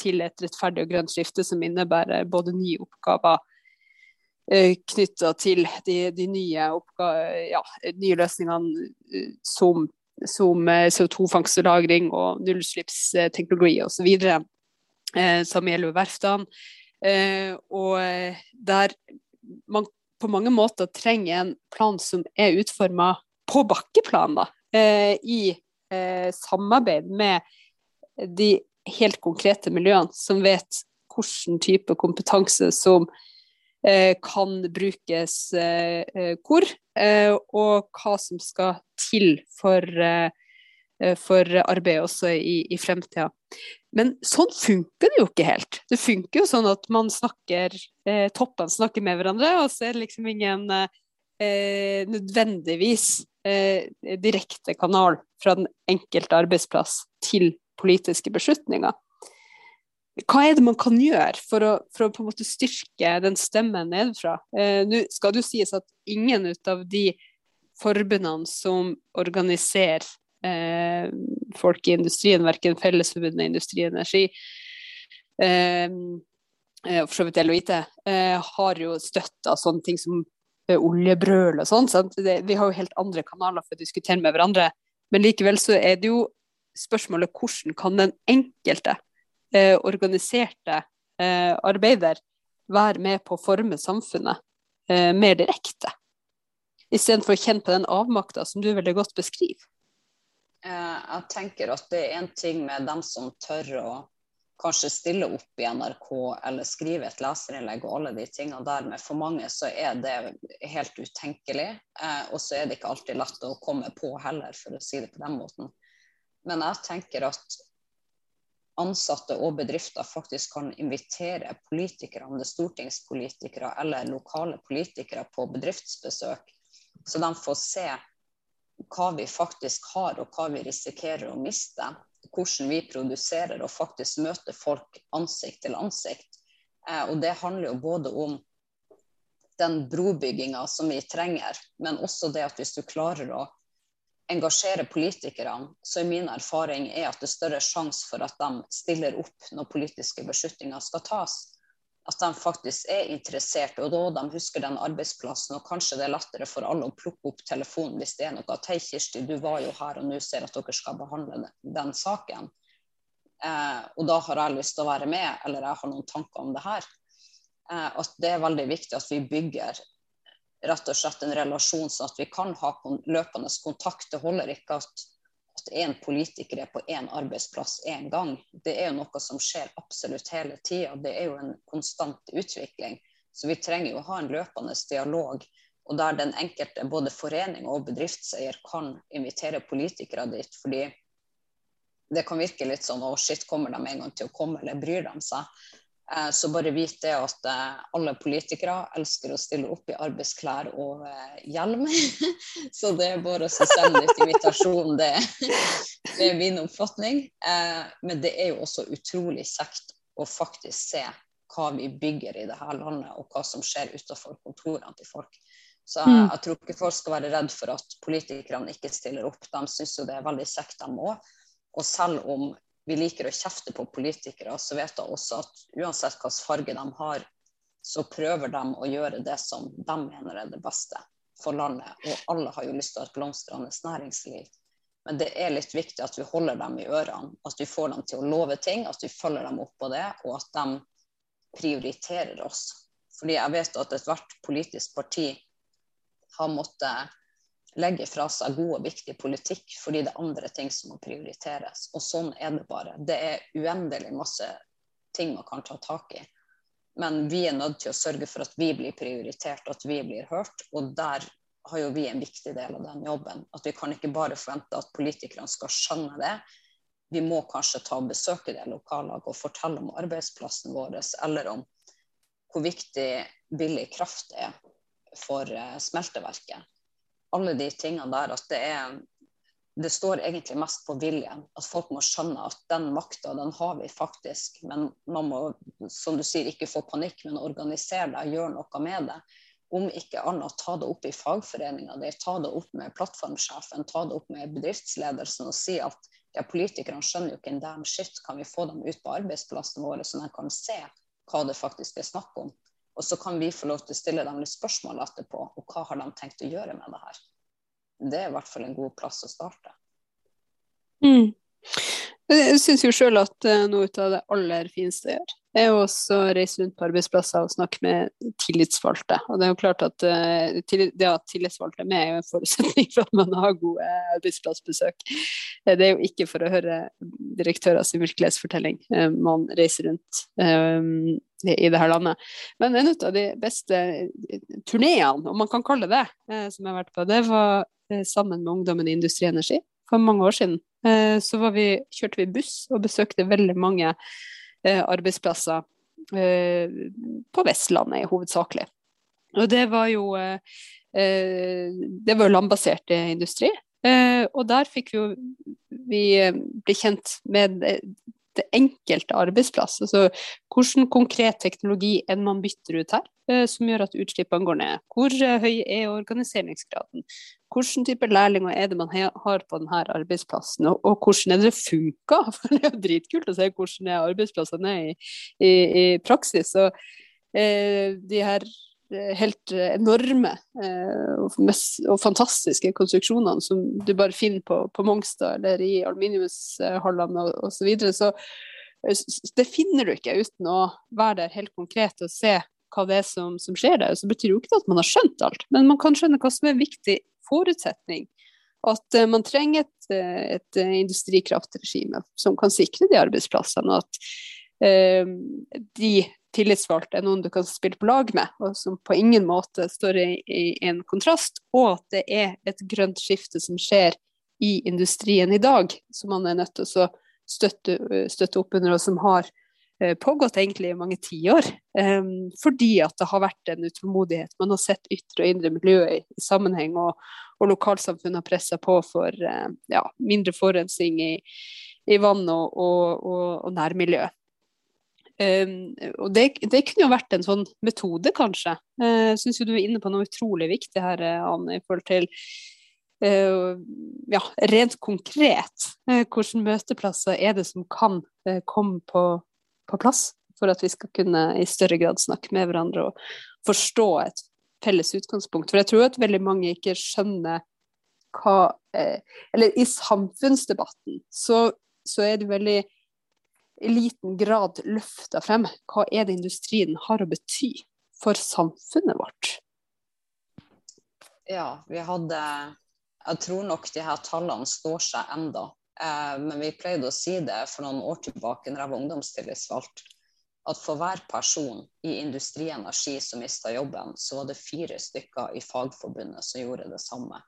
til et rettferdig og grønt skifte som innebærer både nye oppgaver knytta til de, de nye, ja, nye, løsningene som som eh, CO2-fangst og -lagring og nullutslippsteknologi osv. Eh, som gjelder verftene. Eh, og der man på mange måter trenger en plan som er utforma på bakkeplan, da, i samarbeid med de helt konkrete miljøene som vet hvilken type kompetanse som kan brukes eh, eh, hvor, eh, og hva som skal til for, for arbeidet også i, i fremtida. Men sånn funker det jo ikke helt. Det funker jo sånn at man snakker, toppene snakker med hverandre, og så er det liksom ingen nødvendigvis direkte kanal fra den enkelte arbeidsplass til politiske beslutninger. Hva er det man kan gjøre for å, for å på en måte styrke den stemmen nedenfra? Eh, Nå skal det jo sies at ingen av de forbundene som organiserer eh, folk i industrien, verken Fellesforbundet Industri og Energi eh, eh, og for så vidt LHIT, eh, har jo støtta sånne ting som eh, oljebrøl og sånn. Vi har jo helt andre kanaler for å diskutere med hverandre. Men likevel så er det jo spørsmålet hvordan kan den enkelte eh, organiserte eh, arbeider være med på å forme samfunnet eh, mer direkte, istedenfor å kjenne på den avmakta som du veldig godt beskriver? Eh, jeg tenker at det er en ting med dem som tør å kanskje stille opp i NRK eller skrive et leserinnlegg og alle de tingene der. Men for mange så er det helt utenkelig. Eh, og så er det ikke alltid lett å komme på heller, for å si det på den måten. Men jeg tenker at ansatte og bedrifter faktisk kan invitere politikere, om det er stortingspolitikere eller lokale politikere, på bedriftsbesøk. Så de får se hva vi faktisk har, og hva vi risikerer å miste. Hvordan vi produserer og faktisk møter folk ansikt til ansikt. Eh, og det handler jo både om den brobygginga som vi trenger, men også det at hvis du klarer å engasjere politikerne, så er min erfaring er at det er større sjanse for at de stiller opp når politiske beslutninger skal tas. At de faktisk er interessert, og da de husker den arbeidsplassen. Og kanskje det er lettere for alle å plukke opp telefonen hvis det er noe. Hei, Kirsti, du var jo her, og nå ser at dere skal behandle den saken. Eh, og da har jeg lyst til å være med, eller jeg har noen tanker om det her. Eh, at det er veldig viktig at vi bygger rett og slett en relasjon, sånn at vi kan ha løpende kontakt. Det holder ikke at at én politiker er på én arbeidsplass én gang. Det er jo noe som skjer absolutt hele tida. Det er jo en konstant utvikling. Så vi trenger jo å ha en løpende dialog. Og der den enkelte, både forening og bedriftseier, kan invitere politikere dit. Fordi det kan virke litt sånn å shit, kommer de en gang til å komme, eller bryr de seg? Eh, så bare vit det at eh, alle politikere elsker å stille opp i arbeidsklær og eh, hjelm. Så det er bare å sende litt invitasjon. Det, det er min oppfatning. Men det er jo også utrolig kjekt å faktisk se hva vi bygger i dette landet, og hva som skjer utenfor kontorene til folk. Så jeg, mm. jeg tror ikke folk skal være redd for at politikerne ikke stiller opp. De syns jo det er veldig kjekt, de òg. Og selv om vi liker å kjefte på politikere, så vet jeg også at uansett hvilken farge de har, så prøver de å gjøre det som de mener er det beste for landet. Og alle har jo lyst til å ha et blomstrende næringsliv. Men det er litt viktig at vi holder dem i ørene, at vi får dem til å love ting, at vi følger dem opp på det, og at de prioriterer oss. Fordi jeg vet at ethvert politisk parti har måttet legge fra seg god og viktig politikk fordi det er andre ting som må prioriteres. Og sånn er det bare. Det er uendelig masse ting man kan ta tak i. Men vi er nødt til å sørge for at vi blir prioritert, at vi blir hørt. Og der har jo vi en viktig del av den jobben. At vi kan ikke bare forvente at politikerne skal skjønne det. Vi må kanskje ta og besøke det lokallaget og fortelle om arbeidsplassen vår, eller om hvor viktig billig kraft er for eh, smelteverket alle de tingene der at det er det står egentlig mest på viljen. At folk må skjønne at den makta, den har vi faktisk. Men man må, som du sier, ikke få panikk, men organisere deg, gjøre noe med det. Om ikke annet, ta det opp i fagforeninga di, ta det opp med plattformsjefen, ta det opp med bedriftsledelsen og si at ja, politikerne skjønner jo ikke en damn shit, kan vi få dem ut på arbeidsplassen vår, så de kan se hva det faktisk er snakk om. Og så kan vi få lov til å stille dem litt spørsmål etterpå. Og hva har de tenkt å gjøre med det her? Det er i hvert fall en god plass å starte. Mm. Jeg syns jo sjøl at uh, noe av det aller fineste jeg gjør, er jo også å reise rundt på arbeidsplasser og snakke med tillitsvalgte. Og det er jo klart at uh, det at tillitsvalgte er med, er jo en forutsetning for at man har gode arbeidsplassbesøk. Det er jo ikke for å høre direktørers virkelighetsfortelling man reiser rundt i det her landet. Men en av de beste turneene, om man kan kalle det det, som jeg har vært på, det var sammen med ungdommen i Industri Energi for mange år siden. Så vi, kjørte vi buss og besøkte veldig mange Eh, arbeidsplasser eh, på Vestlandet hovedsakelig. Og det var jo eh, det var landbasert industri. og der fikk vi vi bli kjent med det enkelte arbeidsplass. Altså hvilken konkret teknologi enn man bytter ut her, eh, som gjør at utslippene går ned. Hvor eh, høy er organiseringsgraden? Hvilken type lærlinger er det man har på denne arbeidsplassen, og, hvordan er det det funker? For det er jo dritkult å se hvordan arbeidsplassene er i, i, i praksis. Og eh, de her helt eh, enorme eh, og, fantastiske konstruksjonene som du bare finner på, på Mongstad eller i aluminiumshallene osv. Så, videre. så det finner du ikke uten å være der helt konkret og se hva det er som, som skjer der. Så betyr jo ikke at man har skjønt alt, men man kan skjønne hva som er en viktig forutsetning. At man trenger et, et industrikraftregime som kan sikre de arbeidsplassene. Og at de tillitsvalgt er noen du kan spille på lag med, og som på ingen måte står i, i en kontrast, og at det er et grønt skifte som skjer i industrien i dag, som man er nødt til å støtte, støtte opp under, og som har eh, pågått egentlig i mange tiår. Um, fordi at det har vært en utålmodighet. Man har sett ytre og indre miljø i, i sammenheng, og, og lokalsamfunnet har pressa på for uh, ja, mindre forurensning i, i vann og, og, og nærmiljø. Um, og det, det, kunne jo vært en sånn metode, kanskje. Jeg uh, syns du er inne på noe utrolig viktig her, eh, Anne, i forhold til uh, ja, rent konkret. Hvilke møteplasser er det som kan komme på, på, plass for at vi skal kunne i større grad snakke med hverandre og forstå et felles utgangspunkt? For jeg tror at veldig mange ikke skjønner hva Eller i samfunnsdebatten så, så er det veldig liten grad løfta frem. Hva er det industrien har å bety for samfunnet vårt? Ja, vi hadde Jeg tror nok de her tallene står seg enda. Eh, men vi pleide å si det for noen år tilbake når jeg var ungdomstillitsvalgt, at for hver person i Industri Energi som mista jobben, så var det fire stykker i Fagforbundet som gjorde det samme.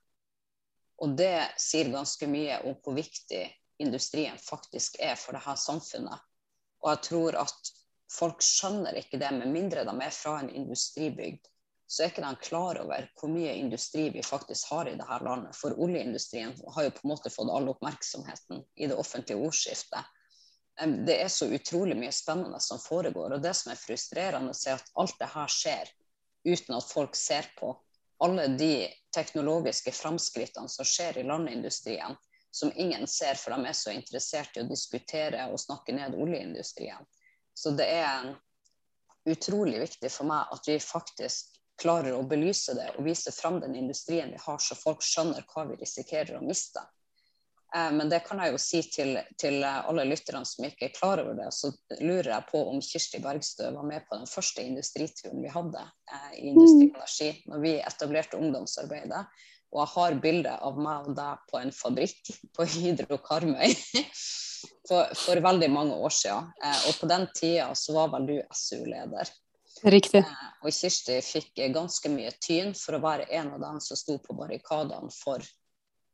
Og det sier ganske mye om hvor viktig industrien faktisk er for dette samfunnet. Og jeg tror at folk skjønner ikke det, med mindre de er fra en industribygd. Så er ikke de klar over hvor mye industri vi faktisk har i dette landet. For oljeindustrien har jo på en måte fått all oppmerksomheten i det offentlige ordskiftet. Det er så utrolig mye spennende som foregår. Og det som er frustrerende, er at alt det her skjer uten at folk ser på. Alle de teknologiske framskrittene som skjer i landindustrien, som ingen ser, for de er så interessert i å diskutere og snakke ned oljeindustrien. Så det er utrolig viktig for meg at vi faktisk klarer å belyse det og vise fram den industrien vi har, så folk skjønner hva vi risikerer å miste. Eh, men det kan jeg jo si til, til, alle lytterne som ikke er klar over det. Så lurer jeg på om Kirsti Bergstø var med på den første industrituren vi hadde eh, i Industri Energi, når vi etablerte ungdomsarbeidet. Og jeg har bilde av meg og deg på en fabrikk på Hydro Karmøy for, for, veldig mange år siden. Eh, og på den tida så var vel du SU-leder. Riktig. Eh, og Kirsti fikk ganske mye tyn for å være en av dem som sto på barrikadene for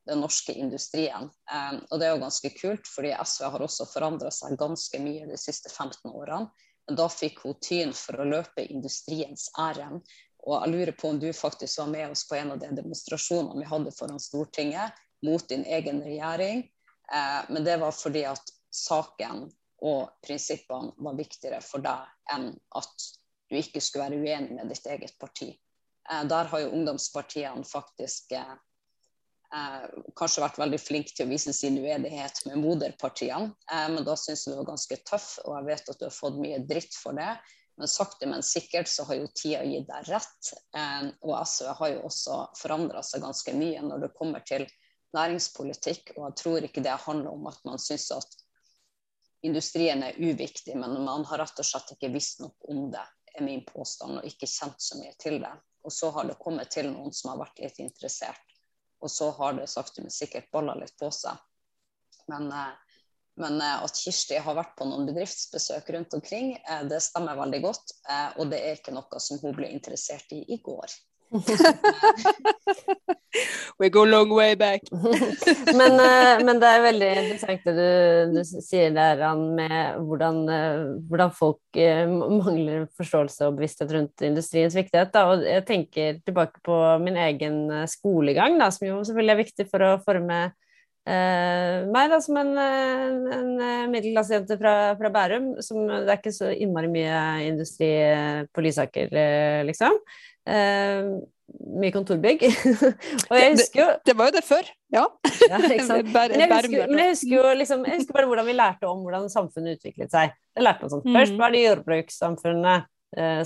den norske industrien. Eh, og det er jo ganske kult, fordi SV har også forandra seg ganske mye de siste 15 årene. Men da fikk hun tyn for å løpe industriens ærend og jeg lurer på om du faktisk var med oss på en av de demonstrasjonene vi hadde foran Stortinget mot din egen regjering. Eh, men det var fordi at saken og prinsippene var viktigere for deg enn at du ikke skulle være uenig med ditt eget parti. Eh, der har jo ungdomspartiene faktisk eh, eh kanskje vært veldig flinke til å vise sin uenighet med moderpartiene. Men da syns jeg du var ganske tøff, og jeg vet at du har fått mye dritt for det. Men sakte, men sikkert så har jo tida gitt deg rett. Eh, og SV har jo også forandra seg ganske mye når det kommer til næringspolitikk. Og jeg tror ikke det handler om at man syns at industrien er uviktig, men man har rett og slett ikke visst nok om det, er min påstand, og ikke kjent så mye til det. Og så har det kommet til noen som har vært litt interessert, og så har det sakte, men sikkert balla litt på seg. Men, eh, men, eh, at Kirsti har vært på noen bedriftsbesøk rundt omkring, eh, det stemmer veldig godt. Og det er ikke noe som hun ble interessert i i går. We go long way back. men, men, det er veldig interessant det du, du sier der, med hvordan, hvordan, folk mangler forståelse og bevissthet rundt industriens viktighet. Da. Og jeg tenker tilbake på min egen skolegang, da, som jo selvfølgelig er viktig for å forme Uh, meg da, som en, en, en middelklassejente fra, fra, Bærum. Som, det er ikke så innmari mye industri på Lysaker, eh, liksom. Uh, mye kontorbygg. og jeg husker jo det, det, var jo det før, ja. ja sant? men, jeg husker, men jeg husker jo liksom, jeg husker bare hvordan vi lærte om hvordan samfunnet utviklet seg. Jeg lærte om sånn. Først var det jordbrukssamfunnet,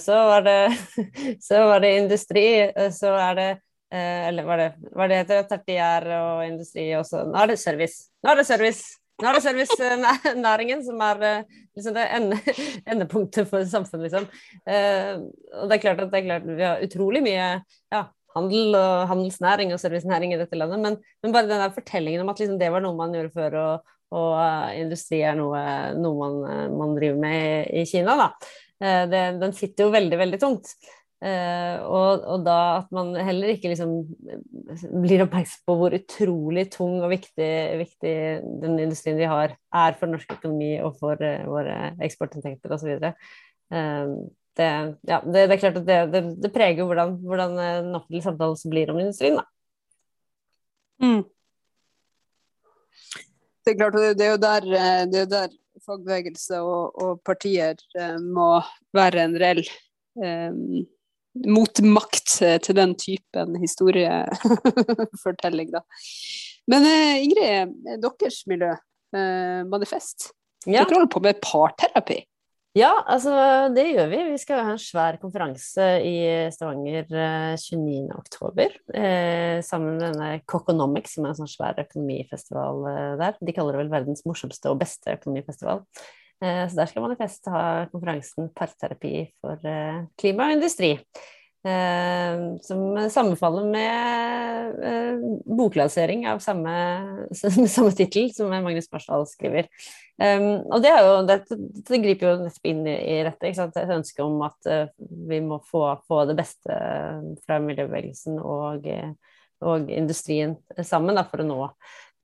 så var det, så var det industri, så er det Eh, eller hva det, hva det heter, tertiær og industri også. Nå er det service. Nå er det service! Nå er det servicenæringen som er eh, liksom det ende, endepunktet for samfunnet, liksom. Eh, og det er klart at det er klart, vi har utrolig mye ja, handel og handelsnæring og servicenæring i dette landet, men, men bare den der fortellingen om at liksom, det var noe man gjorde før, og, og uh, industri er noe, noe man, man, driver med i, i Kina, da. Eh, det, den sitter jo veldig, veldig tungt. Uh, og, og, da at man heller ikke liksom blir oppmerksom på hvor utrolig tung og viktig, viktig den industrien vi har, er for norsk økonomi og for uh, våre eksportinntekter osv. Uh, det, ja, det, det, er klart at det, det, det preger hvordan, hvordan den offentlige samtalen blir om industrien. Da. Mm. Det er klart, det er jo der, det er der fagbevegelse og, og partier må være en reell um, motmakt til den typen historiefortelling, da. Men eh, Ingrid, deres miljø, eh, Manifest, ja. dere holder på med parterapi? Ja, altså det gjør vi. Vi skal ha en svær konferanse i Stavanger 29.10. Eh, sammen med denne Coconomics, som er en sånn svær økonomifestival eh, der. De kaller det vel verdens morsomste og beste økonomifestival. Eh, så der skal Manifest ha konferansen Parterapi for eh, klima og industri. Eh, som sammenfaller med boklansering av samme, samme tittel som Magnus Marsdal skriver. og det, jo, det, det, griper jo nettopp inn i, dette. Et ønske om at vi må få, få det beste fra miljøbevegelsen og, og industrien sammen da, for å nå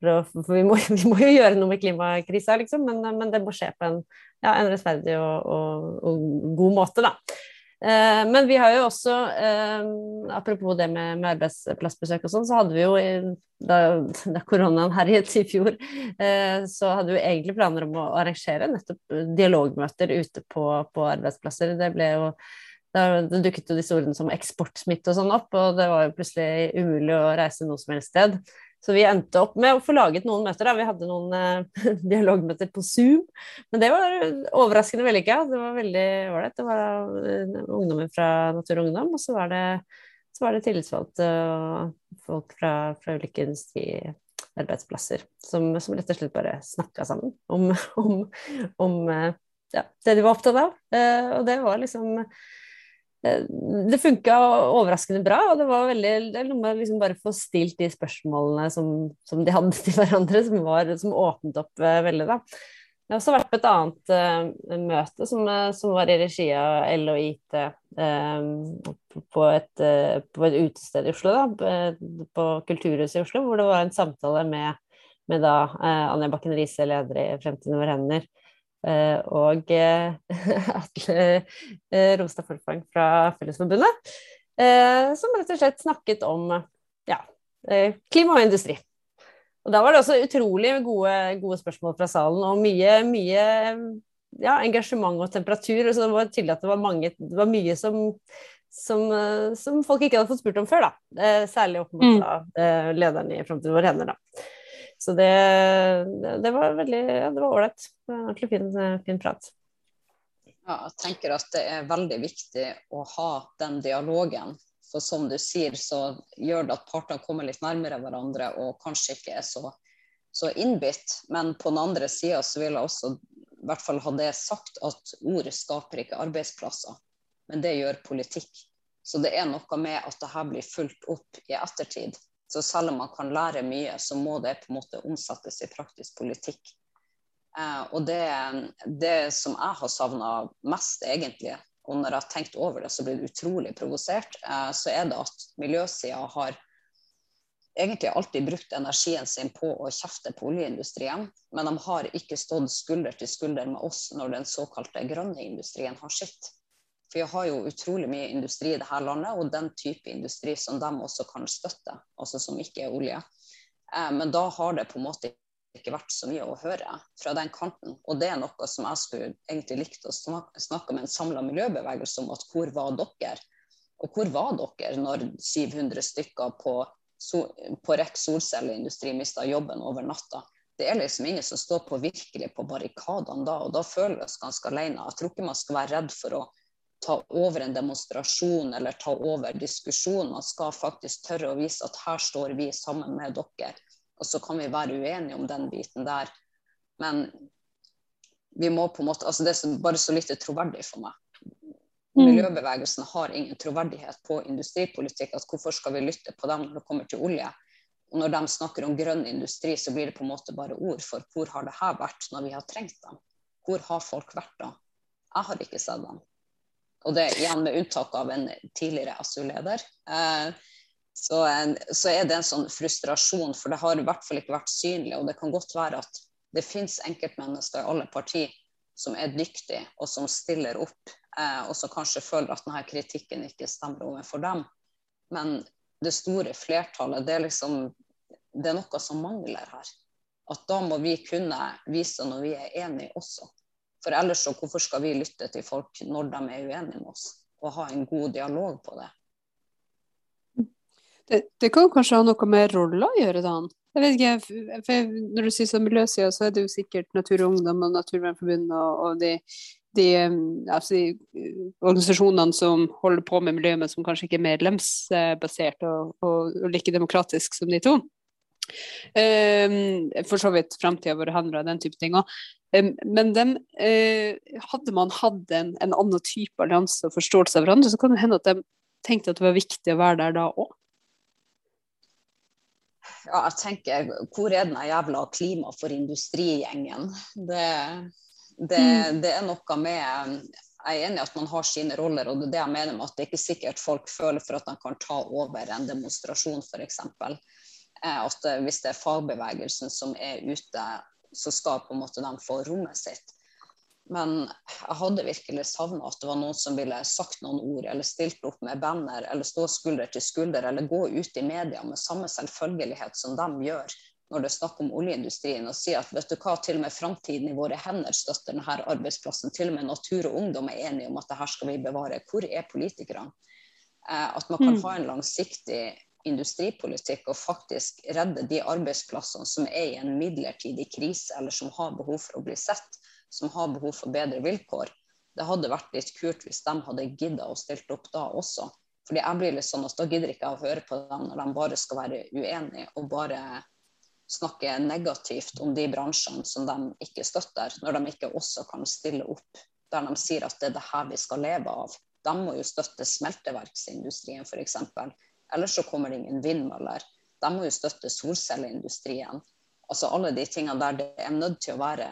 for vi må, vi må, jo gjøre noe med klimakrisa, liksom, men, men, det må skje på en, ja, en rettferdig og, og, og, god måte, da. Eh, men vi har jo også, eh, apropos det med, arbeidsplassbesøk og sånn, så hadde vi jo da, da koronaen herjet i fjor, eh, så hadde vi egentlig planer om å arrangere nettopp dialogmøter ute på, på arbeidsplasser. Det ble jo da dukket jo disse ordene som eksportsmitte og sånn opp, og det var jo plutselig umulig å reise noe som helst sted. Så vi endte opp med å få laget noen møter. Da. Vi hadde noen eh, dialogmøter på Zoom, men det var overraskende vellykka. Det var veldig ålreit. Det var uh, ungdommer fra Natur og Ungdom, og så var det, så var det tillitsvalgte og folk fra, fra ulike industriarbeidsplasser som, som, rett og slett bare snakka sammen om, om, om uh, ja, det de var opptatt av. Uh, og det var liksom det funka overraskende bra, og det var veldig det noe med liksom bare få stilt de spørsmålene som, som, de hadde til hverandre, som, var, som åpnet opp uh, veldig, da. Jeg har også vært på et annet uh, møte som, uh, som, var i regi av L og IT på, et, på et utested i Oslo, da, på Kulturhuset i Oslo, hvor det var en samtale med, med da Anja Bakken Riise, leder i Fremtiden over hender, Eh, og uh, Atle uh, Romstad Forfang fra Fellesforbundet, som rett og slett snakket om ja, klima og industri. Og da var det også utrolig gode, gode spørsmål fra salen, og mye, mye ja, engasjement og temperatur. Så det var tydelig at det var, mange, det var mye som, som, som, folk ikke hadde fått spurt om før, da. Særlig opp mot mm. lederen i Framtiden vår hender, da. Så det, det var veldig ja, det var ålreit. Ordentlig fin, fin prat. Ja, jeg tenker at det er veldig viktig å ha den dialogen. For som du sier, så gjør det at partene kommer litt nærmere hverandre og kanskje ikke er så, så innbitt. Men på den andre sida så vil jeg også i hvert fall ha det sagt at ord skaper ikke arbeidsplasser, men det gjør politikk. Så det er noe med at det her blir fulgt opp i ettertid. Så selv om man kan lære mye, så må det på en måte omsettes i praktisk politikk. Eh, og det, det, som jeg har savna mest, egentlig, og når jeg har tenkt over det, så blir det utrolig provosert, eh, så er det at miljøsida har egentlig alltid brukt energien sin på å kjefte på oljeindustrien, men de har ikke stått skulder til skulder med oss når den såkalte grønne industrien har sitt. For vi har jo utrolig mye industri i dette landet, og den type industri som de også kan støtte, altså som ikke er olje. Eh, men da har det på en måte ikke vært så mye å høre fra den kanten. Og det er noe som jeg skulle egentlig likt å snakke med en samla miljøbevegelse om, at hvor var dere? Og hvor var dere når 700 stykker på på REC solcelleindustri mista jobben over natta. Det er liksom ingen som står på virkelig på barrikadene da, og da føler vi oss ganske alene. Jeg tror ikke man skal være redd for å ta over en demonstrasjon eller ta over diskusjon. Man skal faktisk tørre å vise at her står vi sammen med dere. Og så kan vi være uenige om den biten der. Men vi må på en måte, altså det er bare så lite troverdig for meg. Mm. Miljøbevegelsen har ingen troverdighet på industripolitikk. at Hvorfor skal vi lytte på dem når det kommer til olje? Og Når de snakker om grønn industri, så blir det på en måte bare ord. For hvor har det her vært når vi har trengt dem? Hvor har folk vært da? Jeg har ikke sett dem. Og det igjen med unntak av en tidligere SU-leder. Eh, så, så, er det en sånn frustrasjon, for det har i hvert fall ikke vært synlig. Og det kan godt være at det finnes enkeltmennesker i alle partier som er dyktige, og som stiller opp eh, og som kanskje føler at denne kritikken ikke stemmer overfor dem. Men det store flertallet, det er liksom det er noe som mangler her. At da må vi kunne vise når vi er enige også. For ellers så hvorfor skal vi lytte til folk når de er uenige med oss, og ha en god dialog på det? Det, det kan kanskje ha noe med roller å gjøre, da? Jeg vet ikke, for Når du sier sånn miljøsida, så er det jo sikkert Natur og Ungdom og Naturvernforbundet og, og de de, altså de, organisasjonene som holder på med miljø, men som kanskje ikke er medlemsbasert og, og, og like demokratisk som de to. Um, for så vidt framtida vår handler og den type ting òg. Men den, uh, hadde man hatt en, en, annen type allianse og forståelse av hverandre, så kan det hende at de tenkte at det var viktig å være der da òg. Ja, jeg tenker, hvor er den jævla klima for industrigjengen? Det det, mm. det, er noe med Jeg er enig i at man har sine roller, og det er det jeg mener med at det er ikke sikkert folk føler for at de kan ta over en demonstrasjon, f.eks. Eh, at hvis det er fagbevegelsen som er ute, så skal på en måte de få rommet sitt. Men jeg hadde virkelig savna at det var noen som ville sagt noen ord, eller stilt opp med banner, eller stå skulder til skulder, eller gå ut i media med samme selvfølgelighet som de gjør når det er snakk om oljeindustrien, og si at vet du hva, til og med framtiden i våre hender støtter denne arbeidsplassen. Til og med Natur og Ungdom er enige om at det her skal vi bevare. Hvor er politikerne? Eh, at man kan mm. ha en langsiktig industripolitikk og faktisk redde de arbeidsplassene som er i en midlertidig krise, eller som har behov for å bli sett, som har behov for bedre vilkår. Det hadde vært litt kult hvis de hadde gidda å stilt opp da også. Fordi jeg blir litt sånn at Da gidder ikke jeg å høre på dem når de bare skal være uenige og bare snakke negativt om de bransjene som de ikke støtter, når de ikke også kan stille opp der de sier at det er det her vi skal leve av. De må jo støtte smelteverksindustrien f.eks. Ellers så kommer det ingen vindmøller. De må jo støtte solcelleindustrien. Altså alle de tingene der. Det er nødt til å være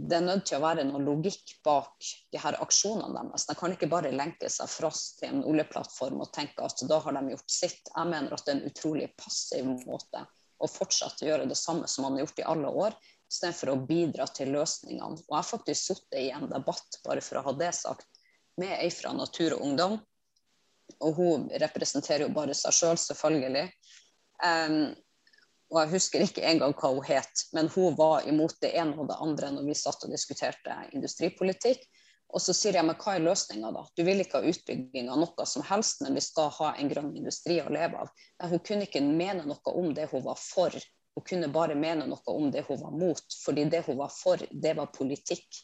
det er nødt til å være noe logikk bak de her aksjonene deres. De kan ikke bare lenke seg frost til en oljeplattform og tenke at da har de gjort sitt. Jeg mener at det er en utrolig passiv måte å fortsette å gjøre det samme som man har gjort i alle år, istedenfor å bidra til løsningene. Og jeg har faktisk sittet i en debatt, bare for å ha det sagt, med ei fra Natur og Ungdom. Og hun representerer jo bare seg sjøl, selv, selvfølgelig. Um, og jeg husker ikke engang hva hun het, men hun var imot det ene og det andre når vi satt og diskuterte industripolitikk. Og så sier jeg men hva er løsninga da? Du vil ikke ha utbygging av noe som helst, men vi skal ha en grønn industri å leve av. Men hun kunne ikke mene noe om det hun var for, hun kunne bare mene noe om det hun var mot. Fordi det hun var for, det var politikk.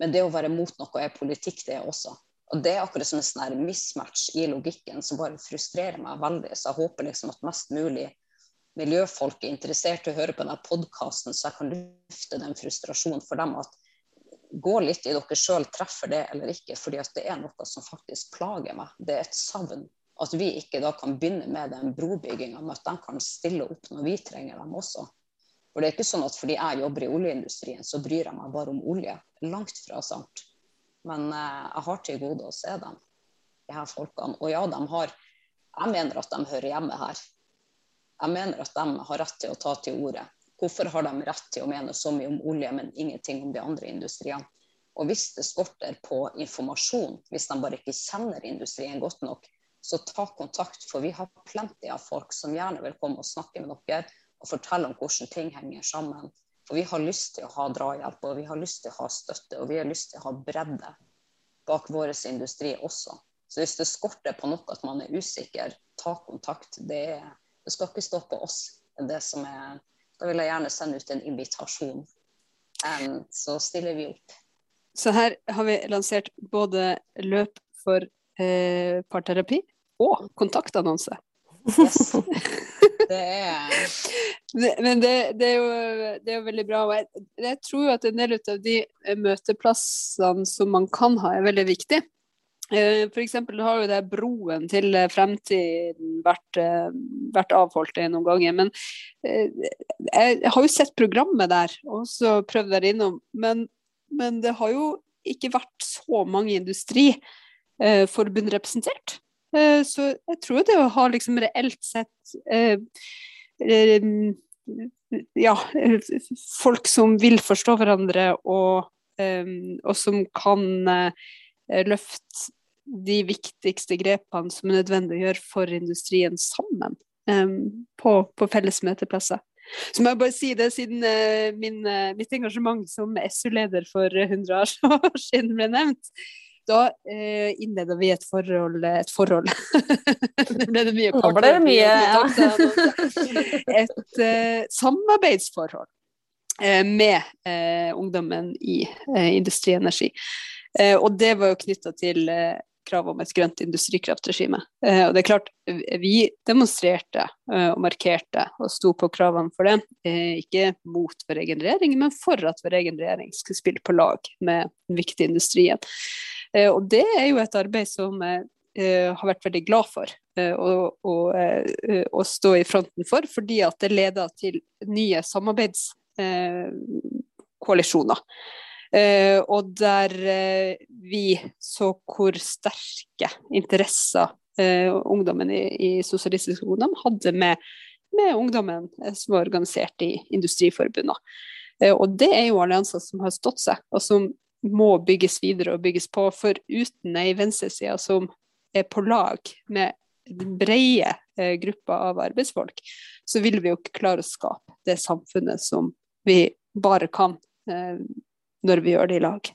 Men det å være mot noe er politikk, det også. Og det er akkurat som en sånn mismatch i logikken som bare frustrerer meg veldig. Så jeg håper liksom at mest mulig miljøfolk er interessert i å høre på denne podkasten, så jeg kan lufte den frustrasjonen for dem at gå litt i dere sjøl, treffer det eller ikke, fordi at det er noe som faktisk plager meg. Det er et savn. At vi ikke da kan begynne med den brobygginga, men at de kan stille opp når vi trenger dem også. For det er ikke sånn at fordi jeg jobber i oljeindustrien, så bryr jeg meg bare om olje. Langt fra sant. Men eh, jeg har til gode å se dem, de her folkene. Og ja, de har Jeg mener at de hører hjemme her. Jeg mener at de har rett til å ta til orde. Hvorfor har de rett til å mene så mye om olje, men ingenting om de andre industriene? Og hvis det skorter på informasjon, hvis de bare ikke kjenner industrien godt nok, så ta kontakt, for vi har plenty av folk som gjerne vil komme og snakke med dere og fortelle om hvordan ting henger sammen. For vi har lyst til å ha drahjelp, og vi har lyst til å ha støtte, og vi har lyst til å ha bredde bak vår industri også. Så hvis det skorter på noe at man er usikker, ta kontakt. Det er det skal ikke stå på oss. Det som er, da vil jeg gjerne sende ut en invitasjon. Um, så stiller vi opp. Så her har vi lansert både løp for eh, parterapi og kontaktannonse. Yes. Det er Men det, det, er jo, det, er jo, veldig bra. jeg, jeg tror at en del av de møteplassene som man kan ha, er veldig viktig. Eh, F.eks. har jo det broen til eh, fremtiden vært, eh, vært avholdt noen ganger. Men jeg har jo sett programmet der og så prøvd der innom. Men, men, det har jo ikke vært så mange industriforbund representert. Så jeg tror det å ha liksom reelt sett ja, folk som vil forstå hverandre og, og som kan løfte de viktigste grepene som er nødvendig å gjøre for industrien sammen på, på felles møteplasser. Så må jeg bare si det, siden min, mitt engasjement som SU-leder for 100 år siden ble nevnt. Da eh, innleda vi et forhold Et forhold. det ble det mye kort. det mye, ja. Et eh, samarbeidsforhold med ungdommen i Industri Energi. og det var jo knytta til krav om et grønt industrikraftregime. Eh, og det er klart, vi demonstrerte eh, og markerte og sto på kravene for det. Eh, ikke mot vår egen regjering, men for at vår egen regjering skulle spille på lag med den viktige industrien. Og det er jo et arbeid som jeg har vært veldig glad for å, å, å stå i fronten for, fordi at det leder til nye samarbeidskoalisjoner. Og der vi så hvor sterke interesser ungdommen i, i, Sosialistisk Ungdom hadde med, med ungdommen som var organisert i industriforbundene. og det er jo allianser som har stått seg, og som må bygges videre og bygges på. For uten ei venstreside som er på lag med brede gruppa av arbeidsfolk, så vil vi jo ikke klare å skape det samfunnet som vi bare kan når vi gjør det i lag.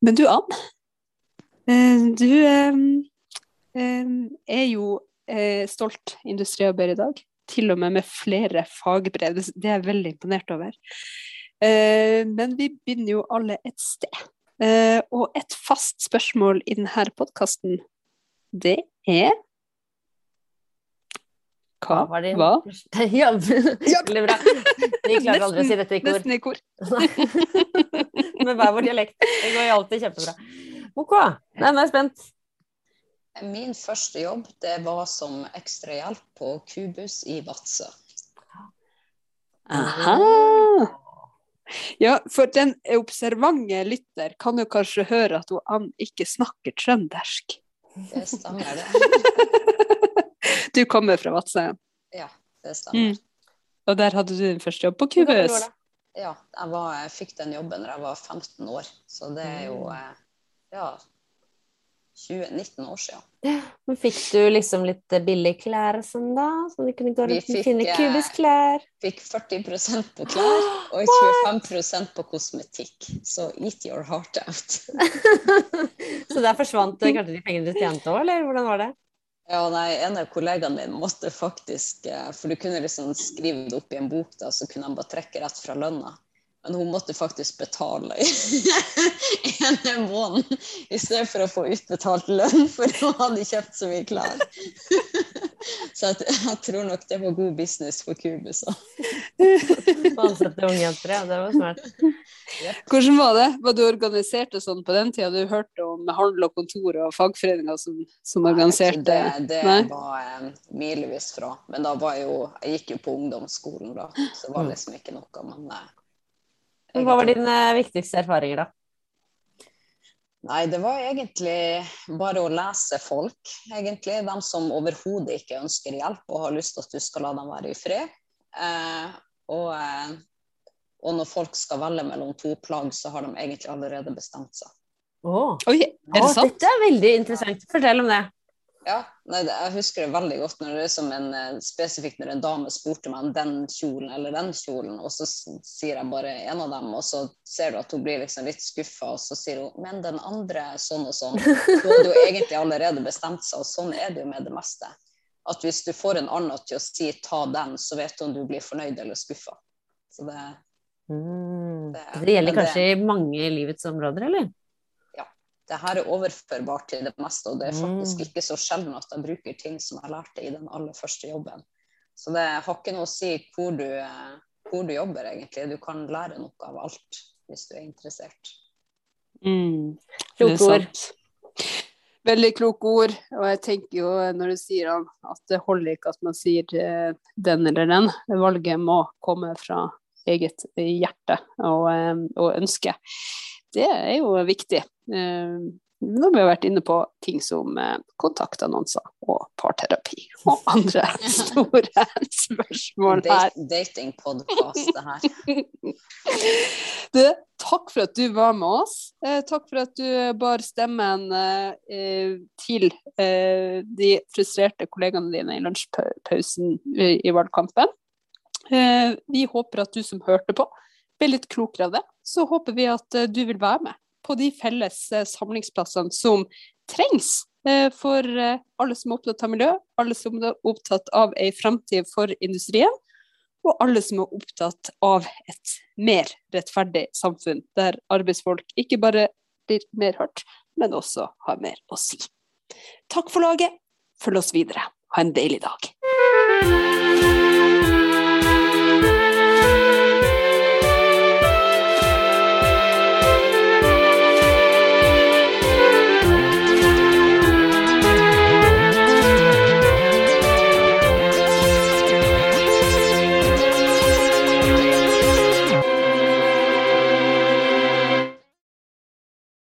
Men du Ann, eh, du eh, eh, er jo stolt industriarbeider i dag. Til og med med flere fagbrev. Det er jeg veldig imponert over. Men vi begynner jo alle et sted. Og et fast spørsmål i denne podkasten, det er hva var din Hva? Ja, Veldig bra. Vi klarer aldri å si dette i kor. Nesten i kor. Med hver vår dialekt. Det går jo alltid kjempebra. OK, nå er jeg spent. Min første jobb det var som ekstrahjelp på Kubus i Vadsø. Aha. Ja, for den observante lytter kan jo kanskje høre at hun ikke snakker trøndersk. Det stemmer, det. Du kommer fra Vadsø? Ja, det stemmer. Mm. Og der hadde du din første jobb på Kubus? Ja, jeg, var, jeg, fikk den jobben da jeg var 15 år. Så det er jo mm. eh, ja, 20, 19 år siden. Men fikk du liksom litt billig klær sånn da? Så du kunne gå rundt med fine eh, Kubus-klær? Fikk 40 på klær og 25% på kosmetikk. Så eat your heart out. så der forsvant kanskje de pengene du tjente òg, eller hvordan var det? Ja, nei, En av kollegaene mine måtte faktisk eh, For du kunne liksom skrive det opp i en bok, da, så kunne han bare trekke rett fra lønna. Men hun måtte faktisk betale en måned i stedet for å få utbetalt lønn, for hun hadde kjøpt så mye klær. Så jeg, jeg, tror nok det var god business for Kubus. Ansette unge jenter, ja. Det var smart. Hvordan var det? Var du organisert og sånn på den tida? Du hørte om handel og kontor og fagforeninger som, som organiserte Det, det Nei? var um, milevis fra. Men da var jeg jo Jeg gikk jo på ungdomsskolen da, så det var mm. liksom ikke noe. Men uh, Hva var dine viktigste erfaringer, da? Nei, det var egentlig bare å lese folk, egentlig. De som overhodet ikke ønsker hjelp og har lyst til at du skal la dem være i fred. Eh, og, eh, og, når folk skal velge mellom to plagg, så har de egentlig allerede bestemt seg. Oh. Oi, er det sant? Dette er veldig interessant. Fortell om det. Ja, nei, jeg husker det veldig godt når det er som en, eh, spesifikt når en dame spurte meg om den kjolen eller den kjolen, og så sier jeg bare en av dem, og så ser du at hun blir liksom litt skuffa, og så sier hun men den andre sånn og sånn. Hun hadde jo egentlig allerede bestemt seg, og sånn er det jo med det meste. At hvis du får en annen til å si ta den, så vet du om du blir fornøyd eller skuffa. Så det, mm. det, det gjelder kanskje i mange livets områder, eller? Det her er overførbart til det meste, og det er faktisk mm. ikke så sjelden at jeg bruker ting som jeg lærte i den aller første jobben. Så det har ikke noe å si hvor du, hvor du jobber, egentlig. Du kan lære noe av alt hvis du er interessert. Mm. Kloke ord. Veldig kloke ord. Og jeg tenker jo når du sier at det holder ikke at man sier eh, den eller den. Valget må komme fra eget hjerte og, eh, og ønske det er jo viktig. Eh, nå har vi vært inne på ting som eh, kontaktannonser og parterapi og andre store spørsmål her. Datingpodkast, det her. Du, takk for at du var med oss. Eh, takk for at du bar stemmen til de frustrerte kollegaene dine i lunsjpausen i valgkampen. Vi håper at du som hørte på, ble litt klokere av det, så håper vi at du vil være med på de felles eh, samlingsplassene som trengs eh, for alle som er opptatt av miljø, alle som er opptatt av ei framtid for industrien, og alle som er opptatt av et mer rettferdig samfunn, der arbeidsfolk ikke bare blir mer hørt, men også har mer å si. Takk for laget. Følg oss videre. Ha en deilig dag.